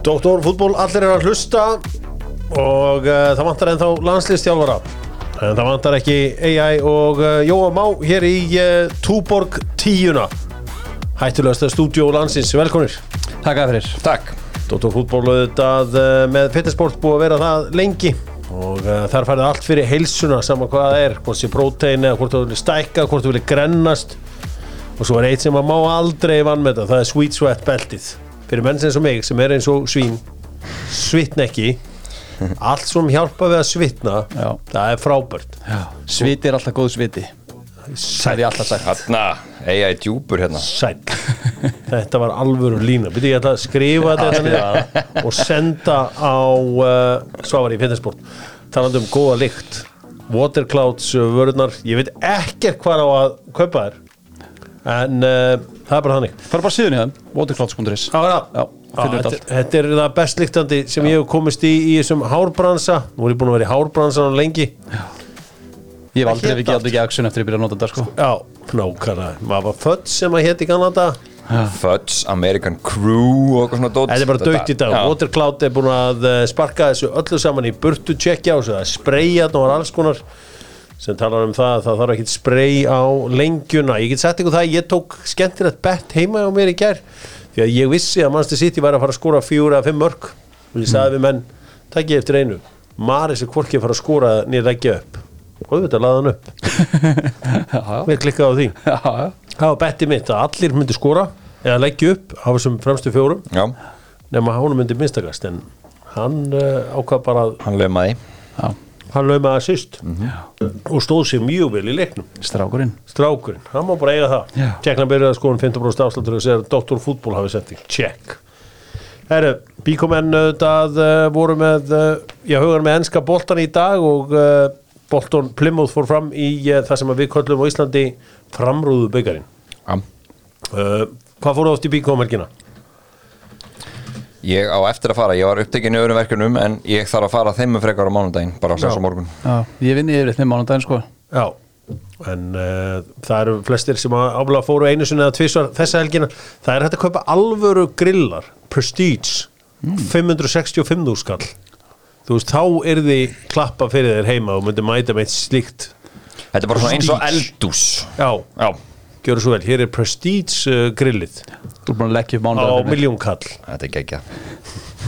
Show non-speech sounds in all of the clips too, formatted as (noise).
Doktor fútból, allir er að hlusta og uh, það vantar ennþá landslistjálfara en það vantar ekki AI og uh, Jóa Má hér í uh, Túborg tíuna. Hættulegasta stúdíó landsins, velkonir Takk að fyrir. Takk. Doktor fútból auðvitað uh, með Fitnessport búið að vera það lengi. Og uh, þar færði allt fyrir heilsuna saman hvað það er, hvort sé prótein eða hvort þú vilja stækka, hvort þú vilja grennast. Og svo er eitt sem maður má aldrei vann með það, það er sweet sweat beltið fyrir menn sem mig sem er eins og svín svitna ekki. Allt sem hjálpa við að svitna Já. það er frábært. Sviti er alltaf góð sviti. Það er alltaf Þarna, eiga í djúpur hérna. Sæl þetta var alvöru lína. Byrja ég að skrifa þetta niður og senda á uh, Svavar í fitnessport. Talandi um góða lykt. Waterclouds vörðnar ég veit ekkert hvað á að kaupa þér en uh, það er bara þannig. Fara bara síðan í það Waterclouds.is Já, já. Já, Já, þetta, þetta þetta er það best líktandi sem ég hef komist í í þessum hárbransa nú er ég búin að vera í hárbransan lengi. Ég hef aldrei vikið aldrei ekki aksjun eftir að ég byrja að nota þetta sko. Já, nákvæmlega. Maður var född sem að hétt í Kanada Fudge, American Crew og eitthvað svona dót. Þetta er bara dögt í dag. Já. Watercloud er búin að eh, sparka þessu öllu saman í burtu tjekkja og svo það er spreyjað og alls konar sem talar um það að það þarf ekkit sprey á lengjuna. Ég get sagt ykkur það, ég tók skemmtilegt bett heima á mér í gær því að ég vissi að Manchester City væri að fara að skora fjóra eða fimm mörg og ég sagði við menn, takk ég eftir einu. Maris er hvorki að fara að skora nýr leggja upp. Og auðvitað laða hann upp. (laughs) Við klikkaði á því. Það var bettið mitt að allir myndi skora eða leggja upp á þessum fremstu fjórum Já, nema hann myndi minnstakast en hann uh, ákvað bara að hann lögmaði Já, hann með að sýst og stóð sér mjög vel í leiknum. Strákurinn. Strákurinn, hann má bara eiga það. Tjekkna byrjaði að skoðum 15% afslutur og segja að Dr. Fútból hafi sending, check. Herru, bíkomenn auðvitað uh, voru með uh, já, hugan með enska boltan í dag og uh, bolton Plymouth fór fram í uh, það sem við köllum á Íslandi framrúðu byggarinn Já. Uh, Hvað fóru oft í bíkomerkina? Ég á eftir að fara, ég var upptekinn í öðrum verkefnum en ég þarf að fara þeim með frekar á mánudaginn bara á 6 á morgun Já, ég vinn yfir þeim mánudaginn sko Já, en uh, það eru flestir sem að ábúlega fóru einu sinni eða tvisvar þessa helgina. Það er hægt að kaupa alvöru grillar, Prestige, 565 skall. Þú veist, þá er því klappa fyrir þér heima og myndi mæta með eitt slíkt. Þetta er bara svona eins og Prestige. eldús Já, Já, gjöru svo vel. Hér er Prestige uh, grillið. Þú er búin að leggja upp á mánudaginn miljónkall. þetta er geggja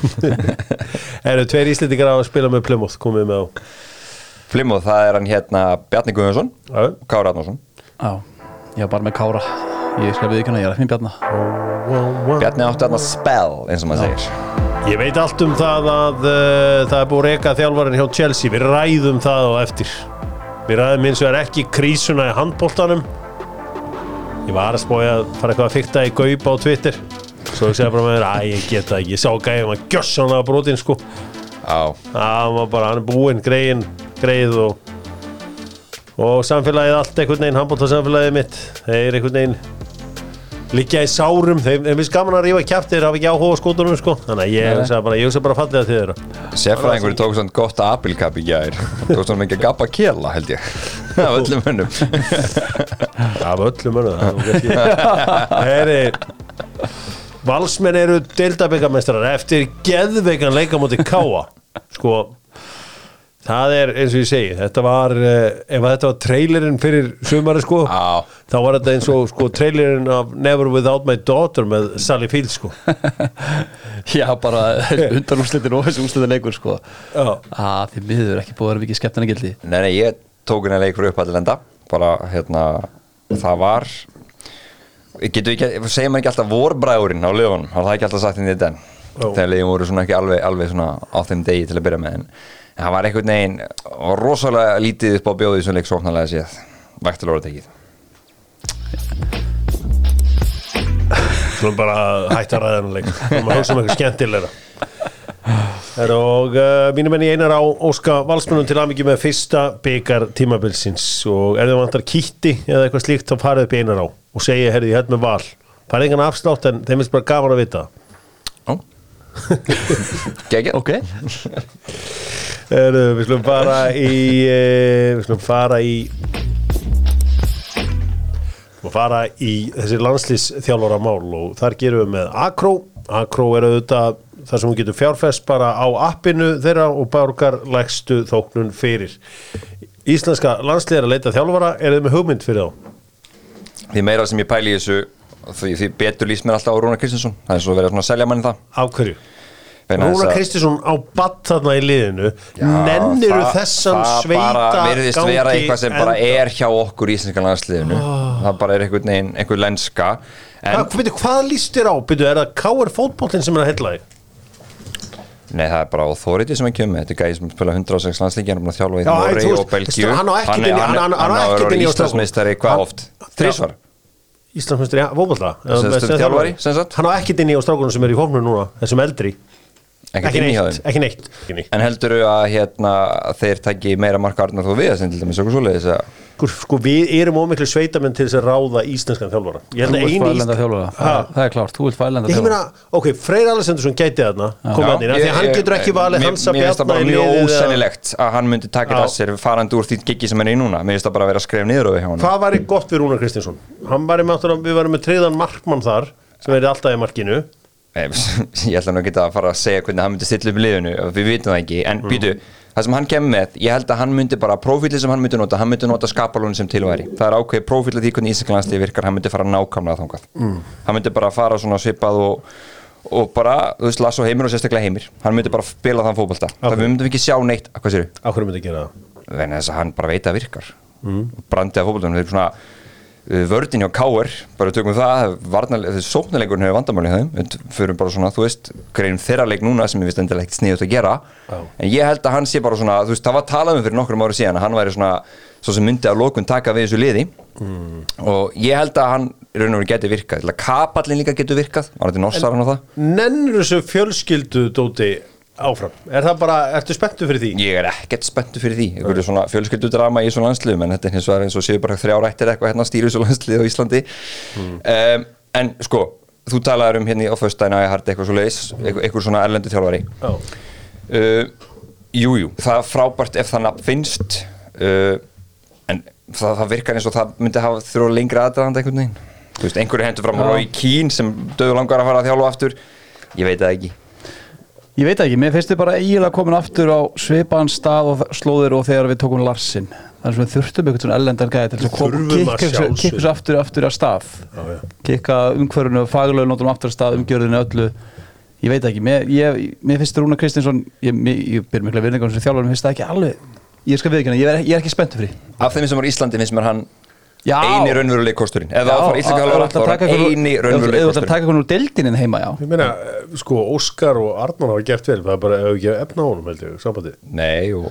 (laughs) Eru tveir íslendingar á að spila með Plymouth, komið með á. Flimmuð, það er hann hérna Bjarni Guðjónsson Kára Arnarsson Já, ég var bara með kára. Ég skal við ekki hana, ég er ekki með bjarna. Bjarni átti þarna spell eins og maður segir. Ég veit allt um það að uh, það er búið að reka þjálfarinn hjá Chelsea. Við ræðum það á eftir. Við ræðum eins og er ekki krísuna í handbóltanum ég var að spója að fara eitthvað að fykta í gaup á Twitter. Svo ég segja bara með mér að ég get það ekki. Ég sá gæðum að gjössanlega brotin sko. Já, það var bara, hann búinn, greiðin greið og og samfélagið allt einhvern veginn handbóltasamfélagið mitt þeir einhvern veginn liggja í sárum þeim, þeim finnst gaman að rífa kjæft þeir hafa ekki áhuga skótunum sko. Þannig að ég hugsa bara, bara fallega til þeirra sérfræðingur tók svona gott apilkapp í gær. Tók svona mikið gabba kjela held ég. Af öllum mönnum. Af öllum önum Heri Valsmenn eru deildabyggamestrar eftir geðveikan leika móti Káa sko það er eins og ég segi þetta var, eh, ef þetta var trailerinn fyrir sumari sko Já. þá var þetta eins og sko trailerinn af Never Without My Daughter með Sally Field sko. (laughs) Já, bara (laughs) undan úrslitin og þessi úrslitin leikur sko. Já. Að því miður ekki búið að vera vikið skemmtana gildi Nei, nei, ég tók henni leikur upp að lenda bara, hérna, það var getur ekki, segir maður ekki alltaf vorbræðurinn á liðunum, það er ekki alltaf sagt inn í den? Þegar liðum voru svona ekki alveg, alveg svona á þeim degi til að byrja með en en það var einhvern veginn var rosalega lítið upp á bjóðið sem leik sóknarlega séð, vægtilega tekið Svo bara hætta að ræða hennar leik. Það maður hugsa um eitthvað skemmtilegra. Heru, og uh, mínum enn í einar á Óska Valsmennum til aðmyggjum með fyrsta byggar tímabilsins. Og ef þið vantar kýtti eða eitthvað slíkt þá farið upp í einar á og segja, herri, ég held með val. Farið engan afslátt en þeim finnst bara gaman að vita Ó Gekja Ok. Heru, Við slum fara í við slum fara í og fara í þessi landslýsþjálfara mál og þar gerum við með Akró. Akró er auðvitað þar sem hún getur fjárfest bara á appinu þeirra og borgar lægstu þóknun fyrir. Íslenska landsliðar að leita þjálfara. Er þið með hugmynd fyrir þá? Því meira sem ég pæli í þessu því, því betur lýst mér alltaf á Rúnar Kristinsson. Það er svo verið að selja manni það. Af hverju? Vegna þess Rúna að- Kristinsson á batt þarna í liðinu. Nenniru það- þessan það sveita bara virðist vera gangi eitthvað sem bara er hjá okkur í íslenska landsliðinu. Það bara er einhvern veginn, einhver lenska. En byrju, hvað líst þér á? Byrju, er það KR fótbollin sem er að heilla þig? nei það er bara authority sem ekki um þetta er gæði sem spila 106 landsleiki hann er búin að þjálfa í veist, og Belgíu. hann á ekkert hann er- hann- hann- hann á hann er inni á Íslandsmeistari hvað Hann- oft? þrísvar Íslandsmestri ja, sagt. Hann á ekkert inn í á strákunum sem er í fórnum núna þessum eldri Ekki í neitt, ekki neitt, en heldur að hérna þeir taki meira marka Arnar þú við til dæmis okkur svoleiðis að Sko, sko við erum ómiklu sveitamenn til þess að ráða íslenskan þjálfara. Ég held Þú að vilt eini fælenda Ha? það, er klárt, þú vilt fælenda Ég þjálfara. meina, ok, Freyr Alessandursson gæti þarna komið Já, hann inn, af því ég- að hann ég- getur ekki valið mér- Hansa Mér finnst það bara í mjög ósennilegt að hann myndi taka það sér farandi úr því giggi sem hann er í núna. Mér finnst það bara að vera að skrifa niður því hjá hann Hvað væri gott við Rúnar Kristinsson? Að við varum með treyðan markmann þar sem er alltaf í markinu (laughs) Ég ætla nú ekki að fara að segja hvernig hann myndi stilla upp í liðinu Við vitum það ekki. En býtu, það sem hann kemur með Ég held að hann myndi bara, prófílið sem hann myndi nota Hann myndi nota skapalónu sem tilværi Það er ákveð prófílið því hvernig íslensklanslið virkar Hann myndi fara nákvæmlega þangað. Hann myndi bara fara svona svipað og og bara, þú veist, Lass og Heimir og sérstaklega Heimir. Hann myndi bara spila þann fótbolta. Það við myndum ekki sjá neitt, hvað sér Á hverju myndi að gera það? þess að hann bara veit að virkar. Mm. brandi að fótboltanum, þeir eru svona vördin hjá Káur, bara tökum það sóknarleikurinn hefur vandamáli þeim, fyrir bara svona, þú veist greinum þeirra leik núna sem ég veist endilega ekkert sniðut að gera. Já. en ég held að hann sé bara svona, þú veist, það var talað um fyrir nokkrum ári síðan að hann væri svona, svo sem myndi að lókun taka við þessu liði. Og ég held að hann raun og veru geti virkað, til að kapallin líka getur virkað, var þetta norsar hann á það. Nennir þessu fjölskyldu dóti áfram? Er það bara, ertu spenntu fyrir því? Ég er ekkert spenntu fyrir því. Einhverju svona fjölskyldudrama í svona landsliðum en þetta er hins vegar eins og séu bara þrjá rættir eitthvað hérna stýri þessu landslið á Íslandi. Um, en sko þú talaður um hérna á föstudaginn að ég harti eitthvað svo leiðis eitthvað svona erlendu þjálfari. Já. uh, Jújú, jú, það er frábært ef það nafn finnst uh, en það, það virkar eins og það myndi hafa þrjó lengri aðdraðand einhvern veginn. Þú veist, einhverju hendur fram á Rói Kín sem döðu langar að fara að þjálfa aftur. Ég veit það ekki Ég veit ekki, mér finnst þið bara eiginlega komin aftur á svipaðan stað og slóðir og þegar við tókum Larsin þannig sem við þurftum einhvern svona ellendan gæði til að kikka þessu aftur, aftur að stað. Kikka umhverfunu, faglegu nótum aftur að stað umgjörðinu öllu. Ég veit ekki, mér, ég, mér finnst Rúna Kristinsson ég, ég, ég byrjum mikla virðingar sem þjálfur mér finnst það ekki alveg ég viðkynna, ég, er- ég er ekki spenntu fyrir því. Af þeim sem í Íslandi finnst mér hann Já. eini raunveruleik kosturinn Ef það var að fara íslenska ætlar þá að var taka hann eini ef þú- raunveruleik ef þú ætlar að kosturinn taka einhvern úr deildinin heima, já Ég meina, eh, sko, Óskar og Arnór hafa gert vel, það er bara ef ekki efna á honum, held ég, sambandi. Nei, og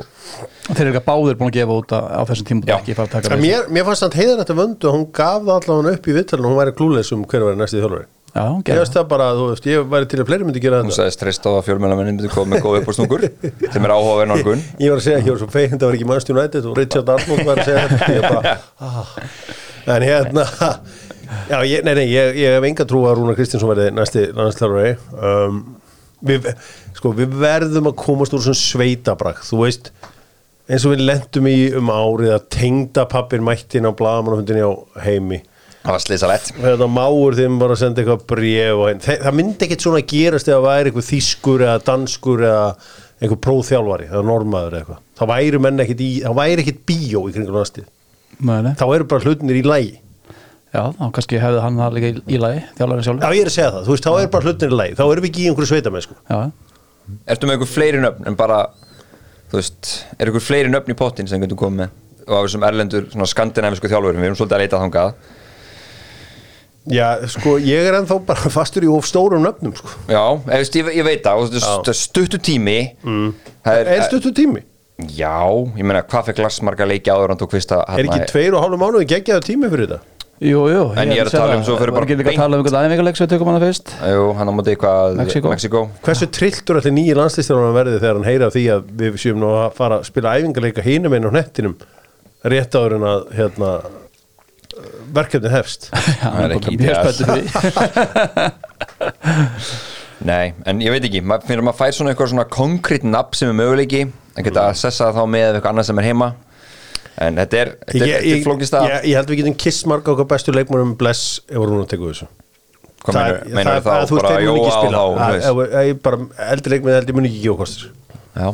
þeir eru ekki báðir búin að gefa út að, á þessum tímum Já. ekki fara að taka mér, mér fannst það heiðan þetta vöndu, hún gaf það allavega upp í vittalinn og hún væri klúleis um hver var næstið þjálfari. Já, Ég veist það bara, þú veist, ég væri til að fleiri myndi gera hún þetta. sagðist treyst á að fjölmjölamennin myndi koma með góð upp á snúkur (laughs) sem er áhugaverð nálgun Ég var að segja, ég var svo fegin, það var ekki Manchester United og Richard Arnold var að segja þetta. Ég bara, (laughs) ah. En hérna, já, ég, nei, nei, ég, ég hef enga trú að Rúnar Kristinsson verði næsti landslárari. Um, við, sko, við verðum að komast úr svona sveitabrak, þú veist, eins og við lendum í um árið að tengda pappir mættin á heimi. Það var slýsalett þetta máur þeim bara að senda eitthvað bréf og það, það myndi ekkert svona gerast ef það væri eitthvað þýskur eða danskur eða einhver próþjálfari eða normaður eða eitthvað. Það væri menn ekkert í, það væri ekkert bíó í kringum nei. þá eru bara hlutinir í lægi Já, þá kannski hefði hann það líka í, í lagi, þjálfarinn sjálf. já ég er að segja það, þú veist, þá eru bara hlutinir í lægi þá erum við ekki í einhverju sveitamennsku. Já, Ertu með einhver fleiri nöfn en bara þú veist, er einhver fleiri nöfn í pottin sem getur komið með? Og á þessum erlendur svona skandinavisku þjálfurum, við erum svolítið að leita þangað já, sko, ég er ennþá bara fastur í of stórum nöfnum, sko Já, ég, ég, ég veit það og þetta er stuttu tími mm. er stuttu tími, Já, ég meina hvað fekk Lassmarga leiki áður en hann tók fyrsta er ekki tveir og hálfu mánuði geggjaðu tími fyrir þetta jú, jú. En ég er að tala um svo fyrir Var bara ekki líka að tala um einhvern aðeins sem við tökum hana fyrst. Jú, hann á móti eitthvað. Mexíkó Hversu trilltur ætli nýji landslýstjálfarnar verði þegar hann heyra af því að við séum nú að fara að spila æfingarleika hinum einn á hnettinum rétt áður en að hérna, verkefni hefst. (laughs) Það er ekki fyrir. (laughs) Nei, en ég veit ekki, maður finnir maður fær svona eitthvað svona konkrétt nafn sem er möguleiki? Að geta að sessa þá með eitthvað annað sem er heima? En þetta er, þetta er, er ég, flókist að ég, ég held við getum kiss marga okkar bestu leikmannum bless ef hún að teku þessu. Hvað Það- meinar- það- að þú veist, þeir munu ekki spila. Að- ég bara eldri leikmið held ég muni ekki gefa kostur Já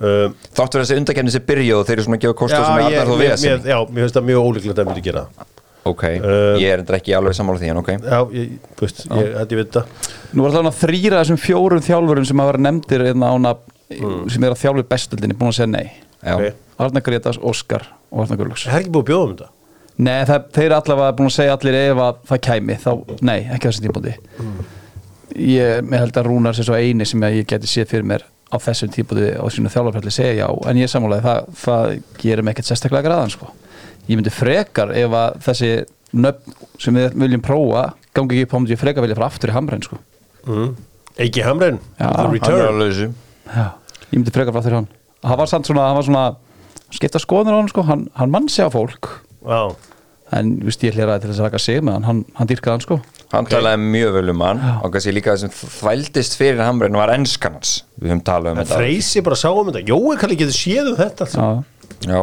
um, Þáttur þessi undakefni sem byrja og þeir eru svona að gefa kostu sem er ég, Arnar þó mér, við mér, já, mér finnst það mjög ólíklegt að myndi gera það. Ok, Um, ég er endur ekki alveg sammála því en ok. Já, ég, þú veist, ég ég veit það. Nú var það þrýra þessum fjórum þjálfurum sem hafa verið nefndir hérna ána, sem er að þjálfu bestöldinni búin að segja nei. Já, Ok. Arnar Gretas, Óskar og Arnar Gullux Það er ekki búið að bjóða um þetta? Nei, það, þeir allavega búin að segja allir ef að það kæmi, þá, nei, ekki á þessi tímpúndi Ég mér held að Rúnar sé svo eini sem ég geti séð fyrir mér á þessum tímpúndi á sínu þjálfarfjalli segja já, en ég sammálaði, það, það gerir mig ekkert sérstaklega græðan, sko. Ég myndi frekar ef að þessi nöfn sem við viljum prófa gangi ekki upp á myndi ég frekar vilja fara aftur í hamræn, sko. Mm. Já, er Return. Alveg þessu Já, ég myndi frekar frá þér hann. Hann var samt svona, hann var svona skipta skoðunir á hann sko, hann, hann mann sig á fólk. Já, en viðst, ég hleraði til þess að raka sig með hann, hann, hann dýrkaði hann sko Hann talaði mjög vel um hann og kannski líka það sem þvældist fyrir Hamren var enskan hans. Við höfum talað um en þetta. Freysi bara sá um þetta. Jói kalli getur séð um þetta. Já, Já.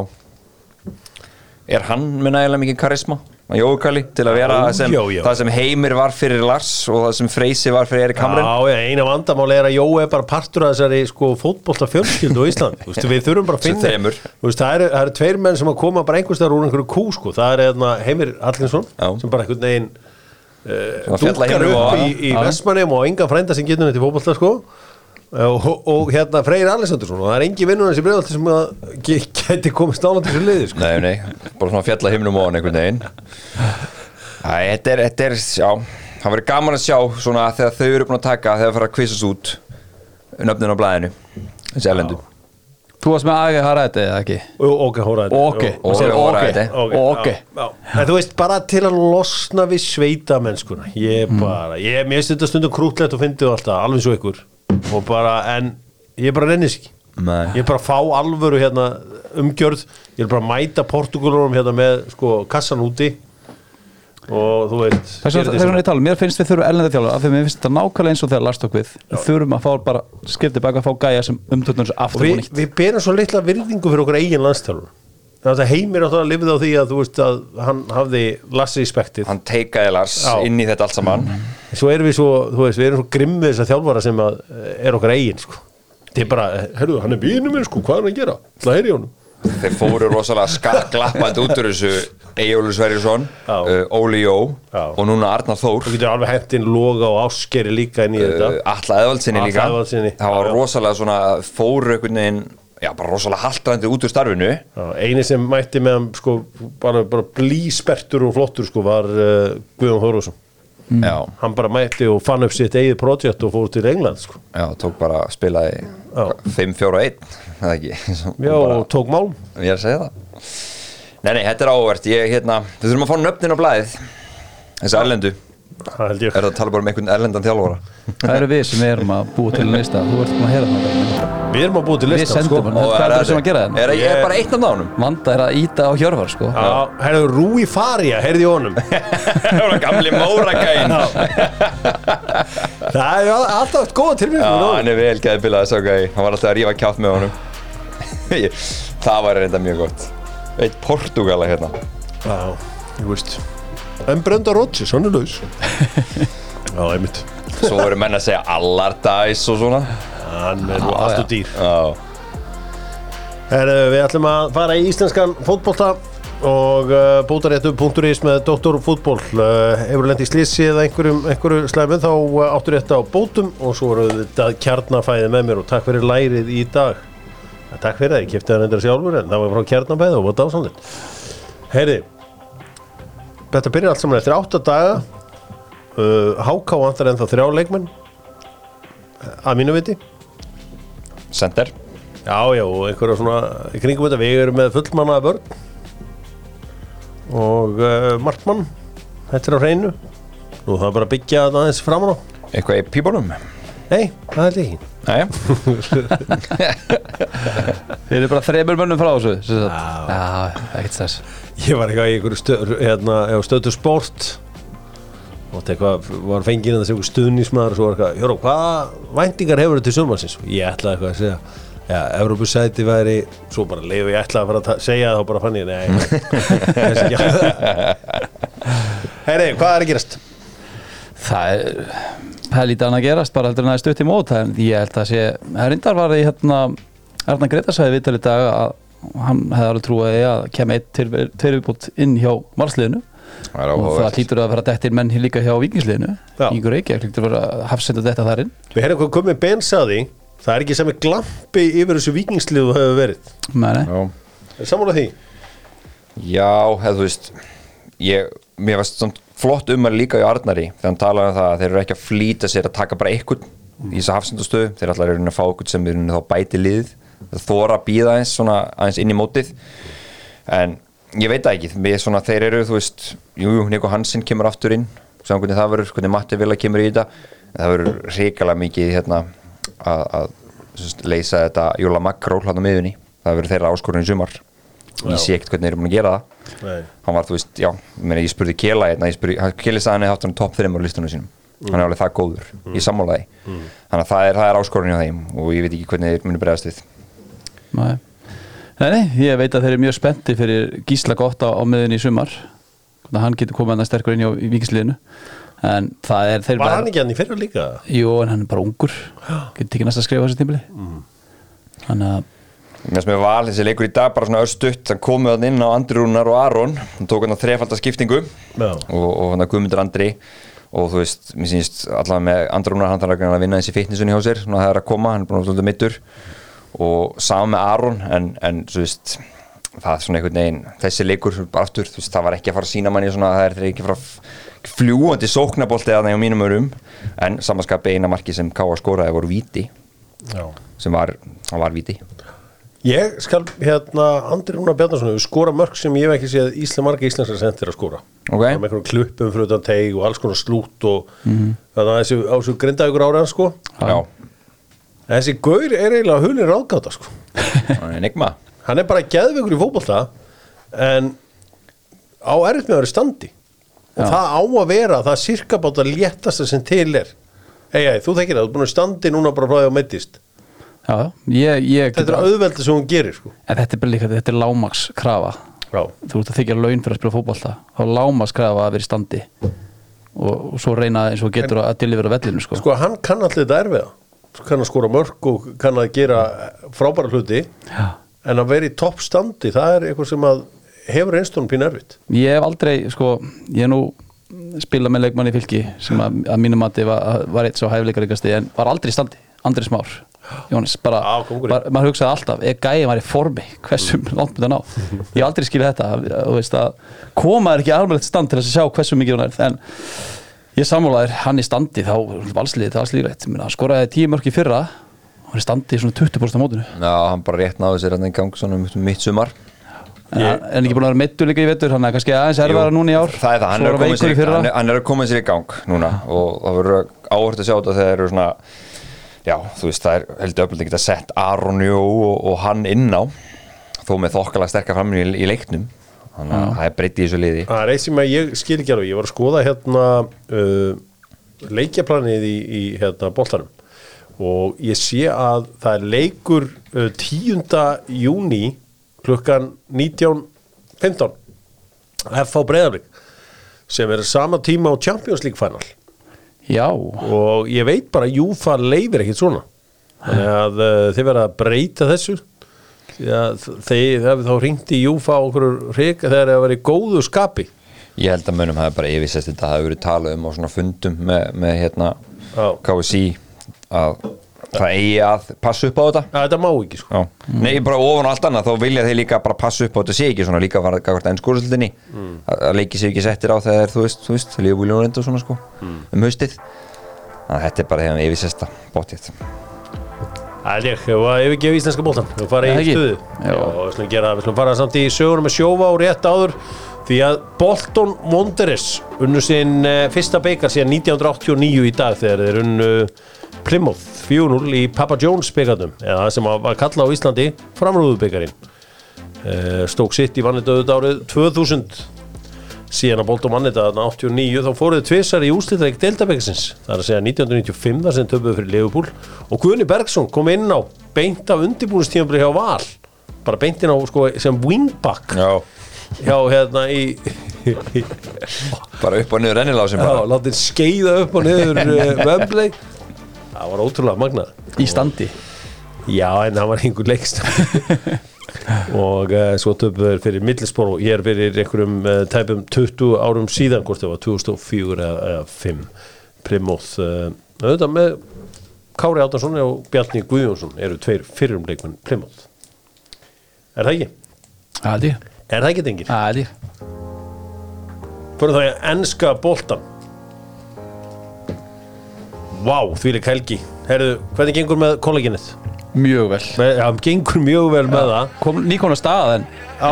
Er hann með nægilega mikið karisma? Að Jói Kalli til að vera Já, sem, já, það sem Heimir var fyrir Lars og það sem Freysi var fyrir Erik Hamren Já, eina vandamáli er að Jói er bara partur af þessari sko, fótbolta fjölskyldu á Ísland veist, Við þurfum bara að finna veist, það, eru, það eru tveir menn sem að koma bara einhvers staðar úr einhverju kú sko. Það er eðna, Heimir Allinsson Já. sem bara einhvern veginn Dúkkar himnum upp í, í Vestmannum og enga frænda sem getur neitt í fótbolta sko. og, og hérna Freyr Alessandursson og það er engin vinnur þessi bregðalti sem að ge- geti komist til þessu liði sko. Nei, nei, bara svona fjalla himnum og hann einhvern veginn þetta er, þetta er, já Það verður gaman að sjá svona þegar þau eru búin að taka þegar það fara að kvissast út nöfnin á blæðinu þessi erlendu Þú varst með Agi Haræti eða ekki? ok, þetta Ok, ok. Ok. En þú veist, bara til að losna við sveita mennskuna Ég Mm. bara, ég, finnst þetta stundum krútlegt og fyndið alltaf, alveg svo ykkur Og bara, en ég bara rennis ekki Nei. Ég bara fá alvöru hérna umgjörð Ég bara mæta Portugulurum hérna með sko kassan úti Og þú veit Þess vegna ég tala, mér finnst við þurfum ellenda þjálfur af því að mér finnst þetta nákvæmlega eins og þegar Lars tók við. Við þurfum að fá bara skiptið baka að fá gæja sem umtöknum þessu aftur og nýtt. við berum svo litla virðingu fyrir okkur eigin landstjálfur Þannig að heimir átt að lifið á því að þú veist að hann hafði lassi í spektið. Hann teikaði Lars Já. inn í þetta allt saman. Svo erum við svo, þú veist, við erum svo grimmið þess að þjálfara sem að eh, er okkar eigin sko. þetta er bara, herruðu, hann er bínu minn sko, hvað er hann að gera? Það er í honum. Þeir fóru rosalega skakklappandi út úr þessu Eyjólu Sverjursson, Já. uh, Óli Jó og núna Arnar Þór. Þú getur alveg hendin loga og áskeri líka inn í uh, þetta. Alla Eðvaldsinni líka. Það var rosalega svona veginn Já, bara rosalega haldrandi út úr starfinu. Já, eini sem mætti með hann sko, bara, bara blíspertur og flottur sko, var uh, Guðjón Þórósson Já, hann bara mætti og fann upp sitt eigið projekt og fór til England sko. já, tók bara spilaði Já. 5-4-1 (laughs) Það ekki? Já, bara, og tók málum. Ég er að segja það Nei, nei, þetta er ávert. Ég, hérna, Við þurfum að fá nöfnin á blæðið Þessi erlendu. Það Er það að tala bara um einhvern erlendan þjálfara? Það eru við sem erum að búa til lista. Þú ert búin að heyra það við erum að búið til Við lista sko. sendum hann, hvað er það sem að gera Er, þetta? er, er bara eitt af nánum? Vanda er að íta á hjörvar sko. Já, herðu, Rúi Faria, heyrði í honum. (laughs) Það var gamli móragæn það er alltaf eftir góða Já, tilbyggjum hann er vel gæði bilað þessu gæi. Hann var alltaf að rífa kjátt með honum. (laughs) Það var reynda mjög gott Eitt Portugala hérna. Já, ég veist. En Brenda Rodgers, hann er laus. (laughs) Já, einmitt. Svo voru menn að segja Allardyce og svona. Hann er nú allt og dýr. Já, Herðu, við ætlum að fara í íslenskan fótbolta og uh, bótaréttu.is með Dr. Fútból uh, hefur lent í slísi eða einhverjum, einhverju slæmi þá uh, áttur rétt á bótum og svo eru þetta kjarnafæði með mér og takk fyrir lærið í dag takk fyrir það, ég kipti það reyndar sjálfur en það var frá kjarnafæði og var dásamlega Herði þetta byrjar allt saman eftir 8 daga. Uh, HK vantar ennþá þrjá leikmenn að mínu viti. Sender Já, já, og einhverja svona kringum þetta, við erum með fullmanna vörn og uh, markmann þetta er á hreinu. Nú það er bara að byggja það aðeins fram á. Eitthvað í pípunum Nei, það held ég ekki (laughs) Þeir eru bara þreymur mönnum frá þessu sem sagt. Já, ekkert þess Ég var eitthvað í einhverju stöð, hérna, stöðu sport og þetta eitthvað var fengið að þessi einhver stuðnismæður og svo var eitthvað, Jóró, hvaða væntingar hefur þetta til sumarsins? Og ég ætlaði eitthvað að segja Já, Evrópusæti væri, svo bara leiðu ég ætlaði að fara að segja það og bara fann ég, nei, (laughs) þessi ekki (laughs) Herri, hvað er að gerast? Það er það annað að gerast bara heldur en það er stutt í mót en ég held að sé, herrindar var í hérna, Erna Greta sagði viðtal í dag að hann hefði alveg trúið að kemja eitt tveir viðbútt inn hjá valsliðinu Það er og það hlýtur að vera dettir menn líka hjá vikingsliðinu Já. Ígur Reykjavík hlýtur að vera hafsenda þetta þar inn Við hefum komið bensaði Það er ekki er glampi yfir þessu vikingslið hefur verið. Er sammála því? Já, hefðu þú veist ég, mér varst svona flott um að líka í Arnari þegar hann talaði um það að þeir eru ekki að flýta sér að taka bara eitthvað í þessu hafsendastöðu. Þeir að reyna að fá eitthvað sem er þá bæti liðið þeir þóra að býða aðeins svona aðeins inn í mótið. En ég veit það ekki, svona þeir eru þú veist, jú, jú, Nico Hansen kemur aftur inn saman hvernig það verður, hvernig Matti Villa kemur í þetta. Það verður hrikalega mikið hérna að, að sem leysa þetta Jóla Makról hann á miðunni það verður þeirra áskorun í sumar. Ég sé ekkert hvernig þeir eru búin að gera það Nei. hann var, þú veist, já, meni, ég spurði Kela hérna, ég spurði, hann- Keli sagði hann hefði haft hann topp 3 á listunum sínum, hann er alveg það góður ég sammálaði, þannig að það er, það er áskorun hjá þeim og ég veit ekki hvernig þeir muni bregðast við. Nei. Nei, nei, ég veit að þeir eru mjög spennti fyrir Gísla gott á, á miðunni í sumar. Þannig að hann getur komið hann sterkur inn í vikingsliðinu en það er þeir Var hann ekki hann í fyrra líka? Jú, en hann er bara ungur. Getur ekki næst að skrifa þessi tímili þannig að Mér sem er val, þessi leikur í dag bara svona örstutt. Hann komið hann inn á Andri Rúnar og Aron. Hann tók hann að þrefalda skiptingu. Já. og, og hann að Guðmundur Andri. Og þú veist, mér sýnist allavega með Andri Rúnar hann þarf að vinna þessi fitnessunni hjá sér. Svona það er að koma, hann er búin að svolítið mittur og saman með Aron en, en þú veist, það er svona einhvern veginn þessi leikur bara aftur, þú veist, það var ekki að fara að sína manni svona, það er þeir ekki að fara að fljúandi sóknabolti að það á mínum örum. En samanskapi eina marki sem Káa skoraði voru víti. Já. sem var, hann var víti Ég skal hérna Andri Rúnar Bjarnason hefur skora mörg sem ég hef ekki séð Ísla marga íslenskar sendir að skora. Ok. Það með einhvern kluppum fyrir utan teig og alls konar slút og þannig að þessi á þessu grindaðugur ára sko. Já, En þessi gaur er eiginlega hulin ráðgáta sko. (laughs) Það er Hann er bara geðveikur í fótbolta en á erfitt með að vera standi. Og Já. það á að vera það sirka bátt að léttasta sem til er. Ei, ei, þú þekkir það, þú er búin að standi núna bara frá því að meittist já, ég, ég Þetta er auðveldi sem hún gerir sko. En þetta er bara líka, þetta er lámaks krafa Já, þú ert að þykja laun fyrir að spila fótbolta. Þá er lámaks krafa að vera í standi. Og, og svo reyna eins og getur að delivera vellinu sko. sko hann kann allir þetta erfiða. Kann að skora mörg og kann að gera frábæra hluti. Já. en að vera í topp standi, það er eitthvað sem að hefur einstónum pín erfitt. Ég hef aldrei, sko, ég nú spilað með leikmann í fylki sem að, að mínum mati var, var eitt svo hæfileikaríkasti en var aldrei í standi, Andri Smár Jónis, bara, bara maður hugsaði alltaf, ef gæði var í formi (laughs) hversu langt myndi hann á ég hef aldrei skilið þetta, þú veist að koma er ekki alveg stand til að sjá hversu mikið hann er en ég sammálaðir hann í standi þá valsliðið til valsliðið hann skoraði tíu mörk í fyrra hann er í standi í svona 20% á mótinu. Já, hann bara rétt náði sér hann í gang svona um mitt sumar. En hann er ekki búin að vera meittur líka í vettur hann er kannski aðeins erfara núna í ár. Það er það, hann er, að hann, er, hann er að koma sér í gang núna og það verður áhört að sjá þetta þegar eru svona já, þú veist, það er heldur öfnilegt ekki að setja Aron Jó og, og hann inn á þó með þokkala sterkar fram í, í leiknum. Þannig að það er breytt í þessu liði. Það er eitt sem ég skil ekki alveg, ég var að skoða hérna uh, leikjaplanið í, í hérna boltanum. Og ég sé að það er leikur uh, 10. júni klukkan 19.15 FH Breiðarblik sem er sama tíma á Champions League final já, og ég veit bara að Júfa leifir ekkit svona. Þannig að uh, þið verða að breyta þessu. Þeir hafi þá ringt í Júfa okkur hrik þegar það í góðu skapi. Ég held að mönnum hafi bara yfirsest þetta hafi verið talað um á svona fundum með, með hérna. KSI að það eigi að passa upp á þetta að þetta má ekki sko Já. Nei, bara ofan á allt annað, þá vilja þeir líka bara passa upp á þetta sé ekki svona líka var gafart ennskúrsildinni mm. að leiki sér ekki settir á þegar þú veist, þú veist, líka búljón reynda og svona sko um haustið þannig að þetta er bara þegar yfir sesta bóttið Það er ég, ef við gefum íslenska bóltan við fara Já, í ekki. stuðu Já. Já, við slum gera það, við slum fara samt í sögurum með sjófa og rétt áður því að Bolton Wanderers unnu sinn uh, fyrsta beikar síðan 1989 í dag þegar þeir unnu Plymouth 4-0 í Papa Jones beikarnum eða sem var kalla á Íslandi framrúðu beikarinn uh, Stoke City vann þetta auðvitað árið 2000 síðan að Bolton vann þetta þarna 89 þá fóruðu tvisar í úslitleik Deltabækisins það er að segja 1995 þar sem töpuðu fyrir Liverpool. Og Guðni Bergson kom inn á beint af undirbúinustíðanbli hjá Val. Bara beint inn á sko, sem wingback. Já, hjá hérna í, bara upp og niður rennilásin já, bara látið skeiða upp og niður uh, Wembley það var ótrúlega magnað. Í standi? Já en það var einhver leikst (laughs) og uh, svo töpuður fyrir Middlesborough hér fyrir einhverjum uh, tæpum 20 árum síðan hvort það var 2004 eða, eða 5 Plymouth uh, auðvitað með Kári Áttarsson og Bjarni Guðjónsson eru tveir fyrrum leikmenn Plymouth er það ekki? Ég. Er það ekki held ég. Fyrir þá ég enska boltan Vá, því lík helgi. Herðu, hvernig gengur með kollaginnið? Mjög vel. Já, gengur mjög vel með það. Kom nýkona stað en,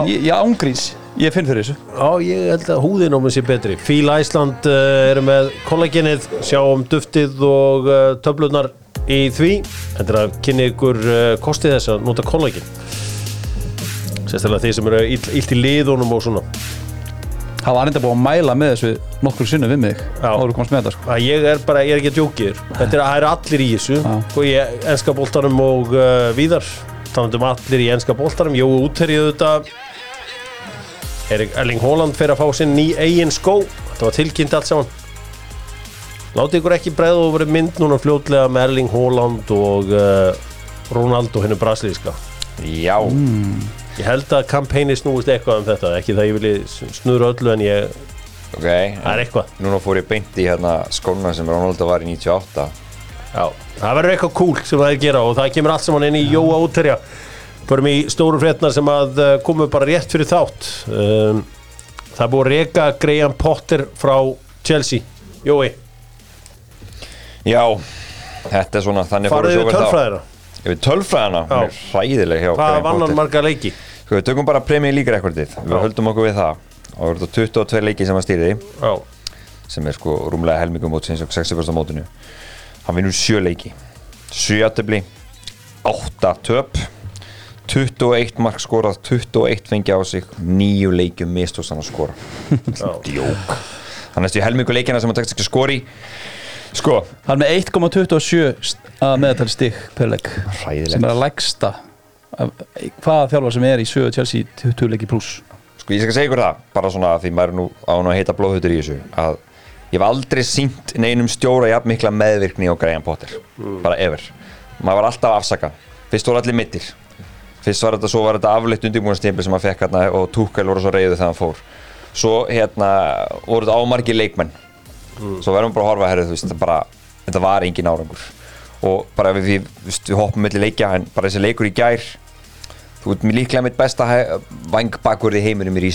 ég, ég ángríns Ég finn fyrir þessu. Já, ég held að húðin á mig sé betri. Fíl Æsland uh, eru með kollaginnið Sjáum duftið og uh, töflunar í því. Þetta er að kynni ykkur uh, kostið þess að nota kollagin Sérstaklega þeir sem eru illt í liðunum og svona Það var enda búið að mæla með þessu nokkur sinnum við mig. Áður komst með þetta sko. Ég er bara, ég er ekki að djókir. Þetta er, eru allir í þessu. Já. og ég, enska boltanum og uh, víðar talandum allir í enska boltanum. Jói útherrið þetta Erling Haaland fer að fá sinn ný eigin skó. Þetta var tilkynnt allt saman. Látið ykkur ekki bregða og verið mynd núna fljótlega með Erling Haaland og uh, Ronaldo hennu brasilíska. Já, ég held að kampæni snúist eitthvað um þetta ekki það ég vilji snúra öllu en ég, ok það er eitthvað. núna fór ég beint í hérna skóna sem Ronaldo var í 98 Já, það verður eitthvað cool sem það er að gera og það kemur allt saman inn í Jóa útterja Förum í stóru frétnar sem að uh, komu bara rétt fyrir þátt. Um, Það er búið að reka Graham Potter frá Chelsea. Jói, já, þetta er svona vel þá. tölfræðina. Yfir tölfræðina, hún er hræðileg hjá Hvað Graham vann hann Potter. marga leiki? Sko, við tökum bara Premier League rekordið. Við höldum okkur við það. Og það voru þetta 22 leiki sem hann stýriði Já, sem er sko rúmlega helmingum mót sinns og 60% mótinu. Hann vinnur 7 leiki. 7 aðtöfli 8 töp 21 mark skorað 21 fengi á sig 9 leikjum mistóst hann að skora. Já. djók. Hann er stu helmingu leikina sem hann tekst ekki skori sko, Hann er með 1,27 að meðatali stig per leik sem er að lægsta hvaða þjálfar sem er í sögu Chelsea 20 leiki pluss Sko ég skal segja ykkur það, bara svona því maður er nú á nú að heita blóðhutur í þessu að ég hef aldrei sínt neinum stjóra jafn mikla meðvirkni á Graham Potter bara ever, maður var alltaf afsaka fyrst voru allir mittir fyrst var þetta, svo var þetta afleitt undirbúinastempli sem maður fekk hérna og Tuchel voru svo reyðu þegar hann fór. Svo hérna voru þetta ámargi leikmenn. Svo verðum við bara að horfa herrið, þú veist, þetta bara þetta var engin árangur. Og bara við, við, við, við hoppum mellir leikja en bara þessi leikur í gær þú ert líklega mitt besta vangbakverði heiminum í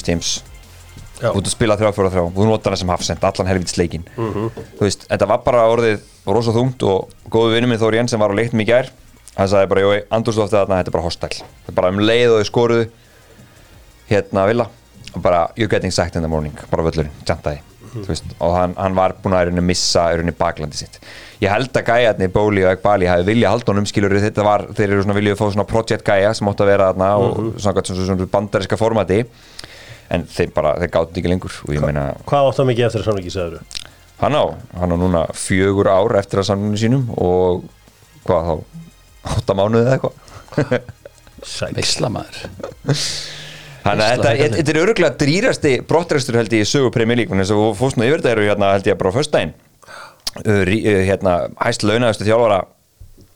Já. þú ert að spila 3-4-3 og þú notar hann sem hafsend allan helvits leikin þú veist, þetta var bara orðið rosa þungt og góðu vinnu minn Þóri Jensen var á leiknum í gær hann sagði bara, jói, andurstofti þarna, þetta er bara hostile þetta er bara um leið og þau skoruðu hérna vilja og bara, you're getting sacked in the morning bara völlurinn, tjantaði þú veist, og hann, hann var búin að missa baklandi sitt ég held að gæjarnir Bóli og Ekbali hafi vilja halda honum skilur þetta var, þeir eru svona viljið fá svona project gæja sem átt að vera þarna og svona, svona, svona, svona bandariska formati. En þeir bara, þeir gátt ekki lengur og ég meina, Hvað átt það mikið eftir að samlingi sagður? hann á hann á núna fjögur ár eftir að samlunum sínum og hvað þá, átta mánuði eða eitthvað. Sæk Veisla maður. Þannig að þetta, þetta, er öruglega drýrasti brottræstur held ég í sögu League þannig að þú fórst nú yfir þetta eru hérna held ég bara á uh, hérna hæst launaðustu þjálfara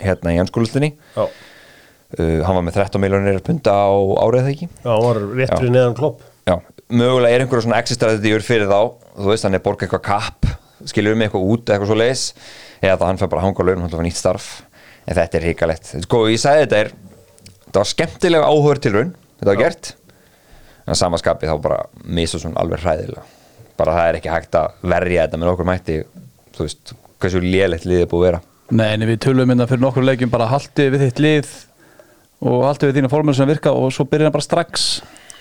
hérna í anskólustinni Já, uh, hann var með 13 miljonir punta á árið það ekki? Já, hann var rétt fyrir neðan klopp. Já, mögulega er einhverjum svona exit-strategiur fyrir þá. Þú veist hann er borga eitthvað kapp skilur um eitthvað út eitthvað svo leis eða það hann fær bara að hanga á launum hann fær nýtt starf. En þetta er hrikalegt. Sko ég sagði þetta er þetta var skemmtilega áhugur til raun þetta var gert. En samaskapi þá bara misa svona alveg hræðilega. Bara það er ekki hægt að verja þetta með okkur mætti þú veist, hversu lélegt liðið er búið að vera. Nei, en við tölum minna fyrir nokkur leikjum bara haldi við þitt lið og haldi við þína formur sem virka og svo byrjar hann bara strax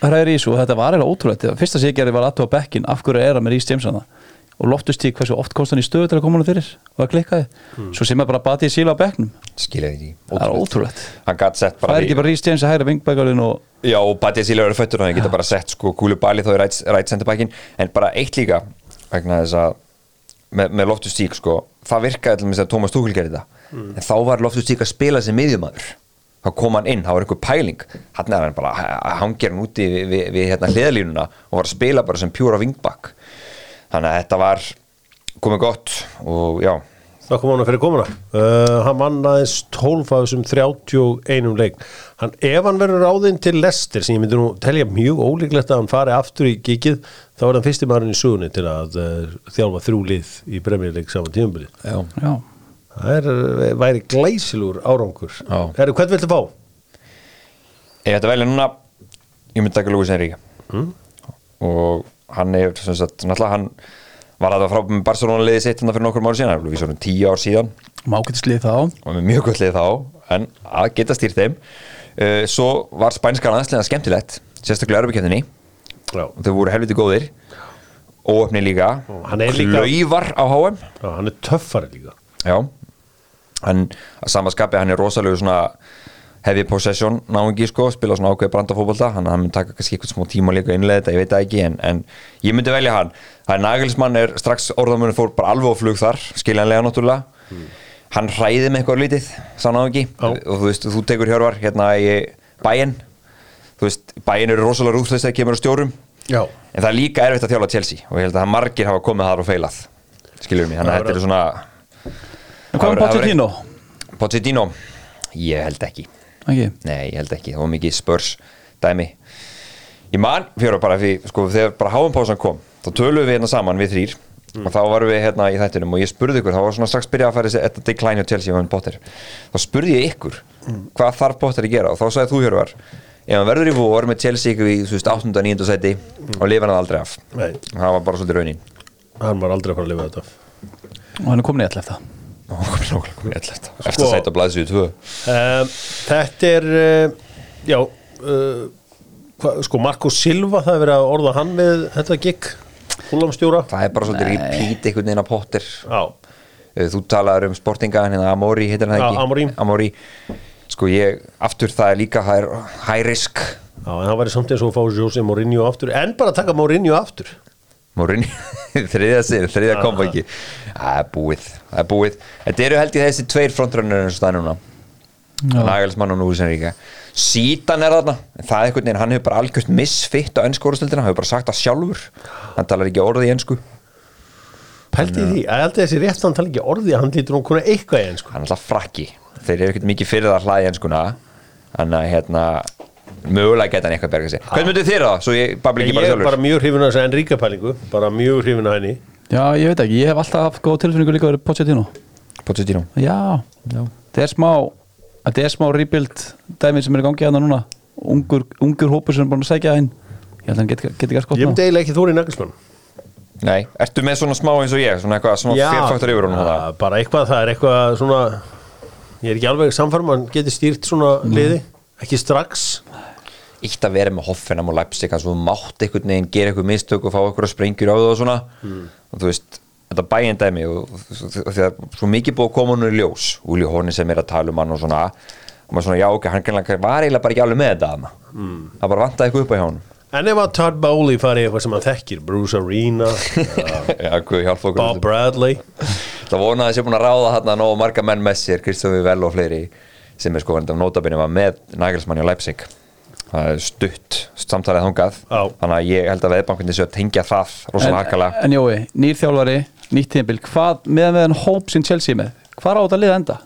hræður í þessu. Og þetta var eiginlega ótrúlegt. Fyrsta sig gerði var aðtóa bekkin af hverju er hann með Rhys James hana og loftust í hversu oft komst hann í stöðu til að koma hann fyrir og það klikkaði. Svo sem er bara batið síla á bekknum. Skilja því. Ótrúlegt. það er ekki bara Rhys James að hæra vingbækarinn og Já, og Batja Síla verður fættur og hann geta bara sett sko Kúlu Bali þá í rætt, rætt sendirbækin en bara eitt líka vegna þess að með, með Loftus Tík sko. Það virkaði til þess að Tómas Túkul gerði það. En þá var Loftus Tík að spila sem miðjumadur þá kom hann inn, þá var einhver pæling. Hann er hann bara, hangir hann úti við, við, við hérna hliðalínuna og var að spila bara sem pjúra vingbakk þannig að þetta var komið gott og já, Það kom hann fyrir komuna. Uh, Hann vann aðeins 12 af þessum 31 leik hann, Ef hann verður ráðinn til Lester sem ég myndi nú telja mjög ólíklegt að hann fari aftur í gigið þá er hann fyrsti maðurinn í sugunni til að uh, þjálfa þrjú lið í premjörleik saman. Já, Það er, uh, væri glæsilur árangur Já. Herru, hvern viltu fá? Ég ætti að velja núna ég myndi taka Lúis Enríka mm. og hann er sem sagt, náttúrulega hann var að það frá með Barcelona liðið sitt hann fyrir nokkur mánu síðan, það er svona tíu ár síðan má getur slið þá og með mjög gott lið þá en að geta stýrt þeim uh, svo var spænska landsliðan skemmtilegt sérstaklega og þau voru helviti góðir. Óöfni líka, líka- klauvar á HM Já hann er töffari líka. Já. Hann að sama skapi hann er rosalegu svona heavy possession náungi sko, spila svona ákveð brandafóbolta hann, hann mun taka kannski eitthvað smá tíma líka innlega þetta, ég veit það ekki en, en ég myndi velja hann. Það er Nagelsmann er strax orðamunum fór bara alveg á flug þar, skiljanlega náttúrulega hann hræði með eitthvað lítið sá náungi Já. og þú veist, þú tekur hjörvar hérna í bæinn þú veist, bæinn eru rosalega rúðlist þegar kemur á stjórum. Já, en það er líka erfitt að þjála Chelsea. Og ég held að það margir hafa komið þar og feilað skilur mig, þannig að þetta er svona En hvað er Pochettino? Pochettino, ég held ekki. Ekki? Nei, ég held ekki, það var mikið spörs dæmi. Ég man, fyrir bara því, sko, þegar bara háumpásan kom þá töluðum við hérna saman, við þrýr og þá varum við hérna í þættinum og ég spurði ykkur þá var svona strax byrjað að fara þessi þetta decline á Chelsea og hann Potter. Þá spurði ég ykkur hvað þarf Potter að gera? Og þá sagði þú Hjörvar ef hann verður í vor með Chelsea ykkur í þú veist 8. og 9. seti og lifa hann aldrei af. Nei. það var bara svolítið raunin. Hann var aldrei að fara að lifa þetta Og hann er komin í alltaf og komið nákvæmlega komið ellert eftir að sæta blæðsvíðu tvö? um, Þetta er uh, Já uh, hva, Sko Marco Silva Það er verið að orða hann með þetta gig Húlamstjóra það er bara svolítið repeat einhvern veginn á Potter. Eh, Þú talaður um sportinga hérna Amori, heitir hann ekki? Amori. Amori. Sko ég, aftur það er líka high risk. Já en það væri samt eins og að fá Jose Mourinho aftur. En bara taka Mourinho aftur. Mourinho, (laughs) þriðja sér, þriðja kom ekki Það er búið, það er búið. Þetta eru held ég þessi tveir frontrönnur eins og það núna. Nagelsmann og Núi Senríka Sítan er þarna, en það er einhvern veginn hann hefur bara algjörst misfitt á ennskórastöldina hann hefur bara sagt það sjálfur, hann talar ekki orðið í ennsku Pælti því, að alltaf þessi rétt hann tala ekki orði Hann lítur hún kuna eitthvað í ennsku hann er alltaf frakki. Þeir eru ekkert mikið fyrir það að hlæja enskuna. Þannig að hérna mögulega geta hann eitthvað að berga sig hvernig myndið þér það, svo ég babli Ég ekki bara er sjálfur. bara mjög hrifin að þessu Enríka pælingu. Bara mjög hrifin að henni. Já, ég veit ekki, ég hef alltaf haft góð tilfinningu líka verið Pochettino. Pochettino. Já, það er smá þetta er smá rebuild dæmi sem er í gangi hérna núna. Ungur, ungur hópur sem er búin að segja hinn ég held að hann geti geti gert gott Ég ná myndi eiginlega ekki þóri Nagelsmann. Nei, ertu með svona smá eins og ég? Svona eitthvað, svona fjörfaktor yfir honum ja, það bara eitthvað, það er eitthvað svona Ég er ekki alveg samfærum Hann geti stýrt svona liði. Ekki strax. Eitt að vera með Hoffenheim og Leipzig að þú mátt einhvern veginn gera eitthvað mistök og fá eitthvað sprengjur á það og svona. Og þú veist, þetta bæinn dæmi og og því að svo mikið búið að koma hann í ljós Úli Hóni sem er að tala um hann og svona og maður svona, já ok, hann var eiginlega bara ekki alveg með þetta hana. það bara vantaði eitthvað upp á hjá hann En ef að Todd Bowley fari í eitthvað sem hann þekkir Bruce Arena, (laughs) okkur. Bob Bradley. Það vona að þessi búin að ráða hann að nógu marga menn með sér, Kristofi Vel og fleiri sem er sko hann notabinni var með Nagelsmann í Leipzig. Það er stutt samtalið þangað. Já. þannig að ég held að veðbankunni séu að tengja það rosalega hakalega En Jói, nýr þjálfari, nýtt tíðanbíl hvað með með hann hóp sem Chelsea er með hvað á þetta lið enda?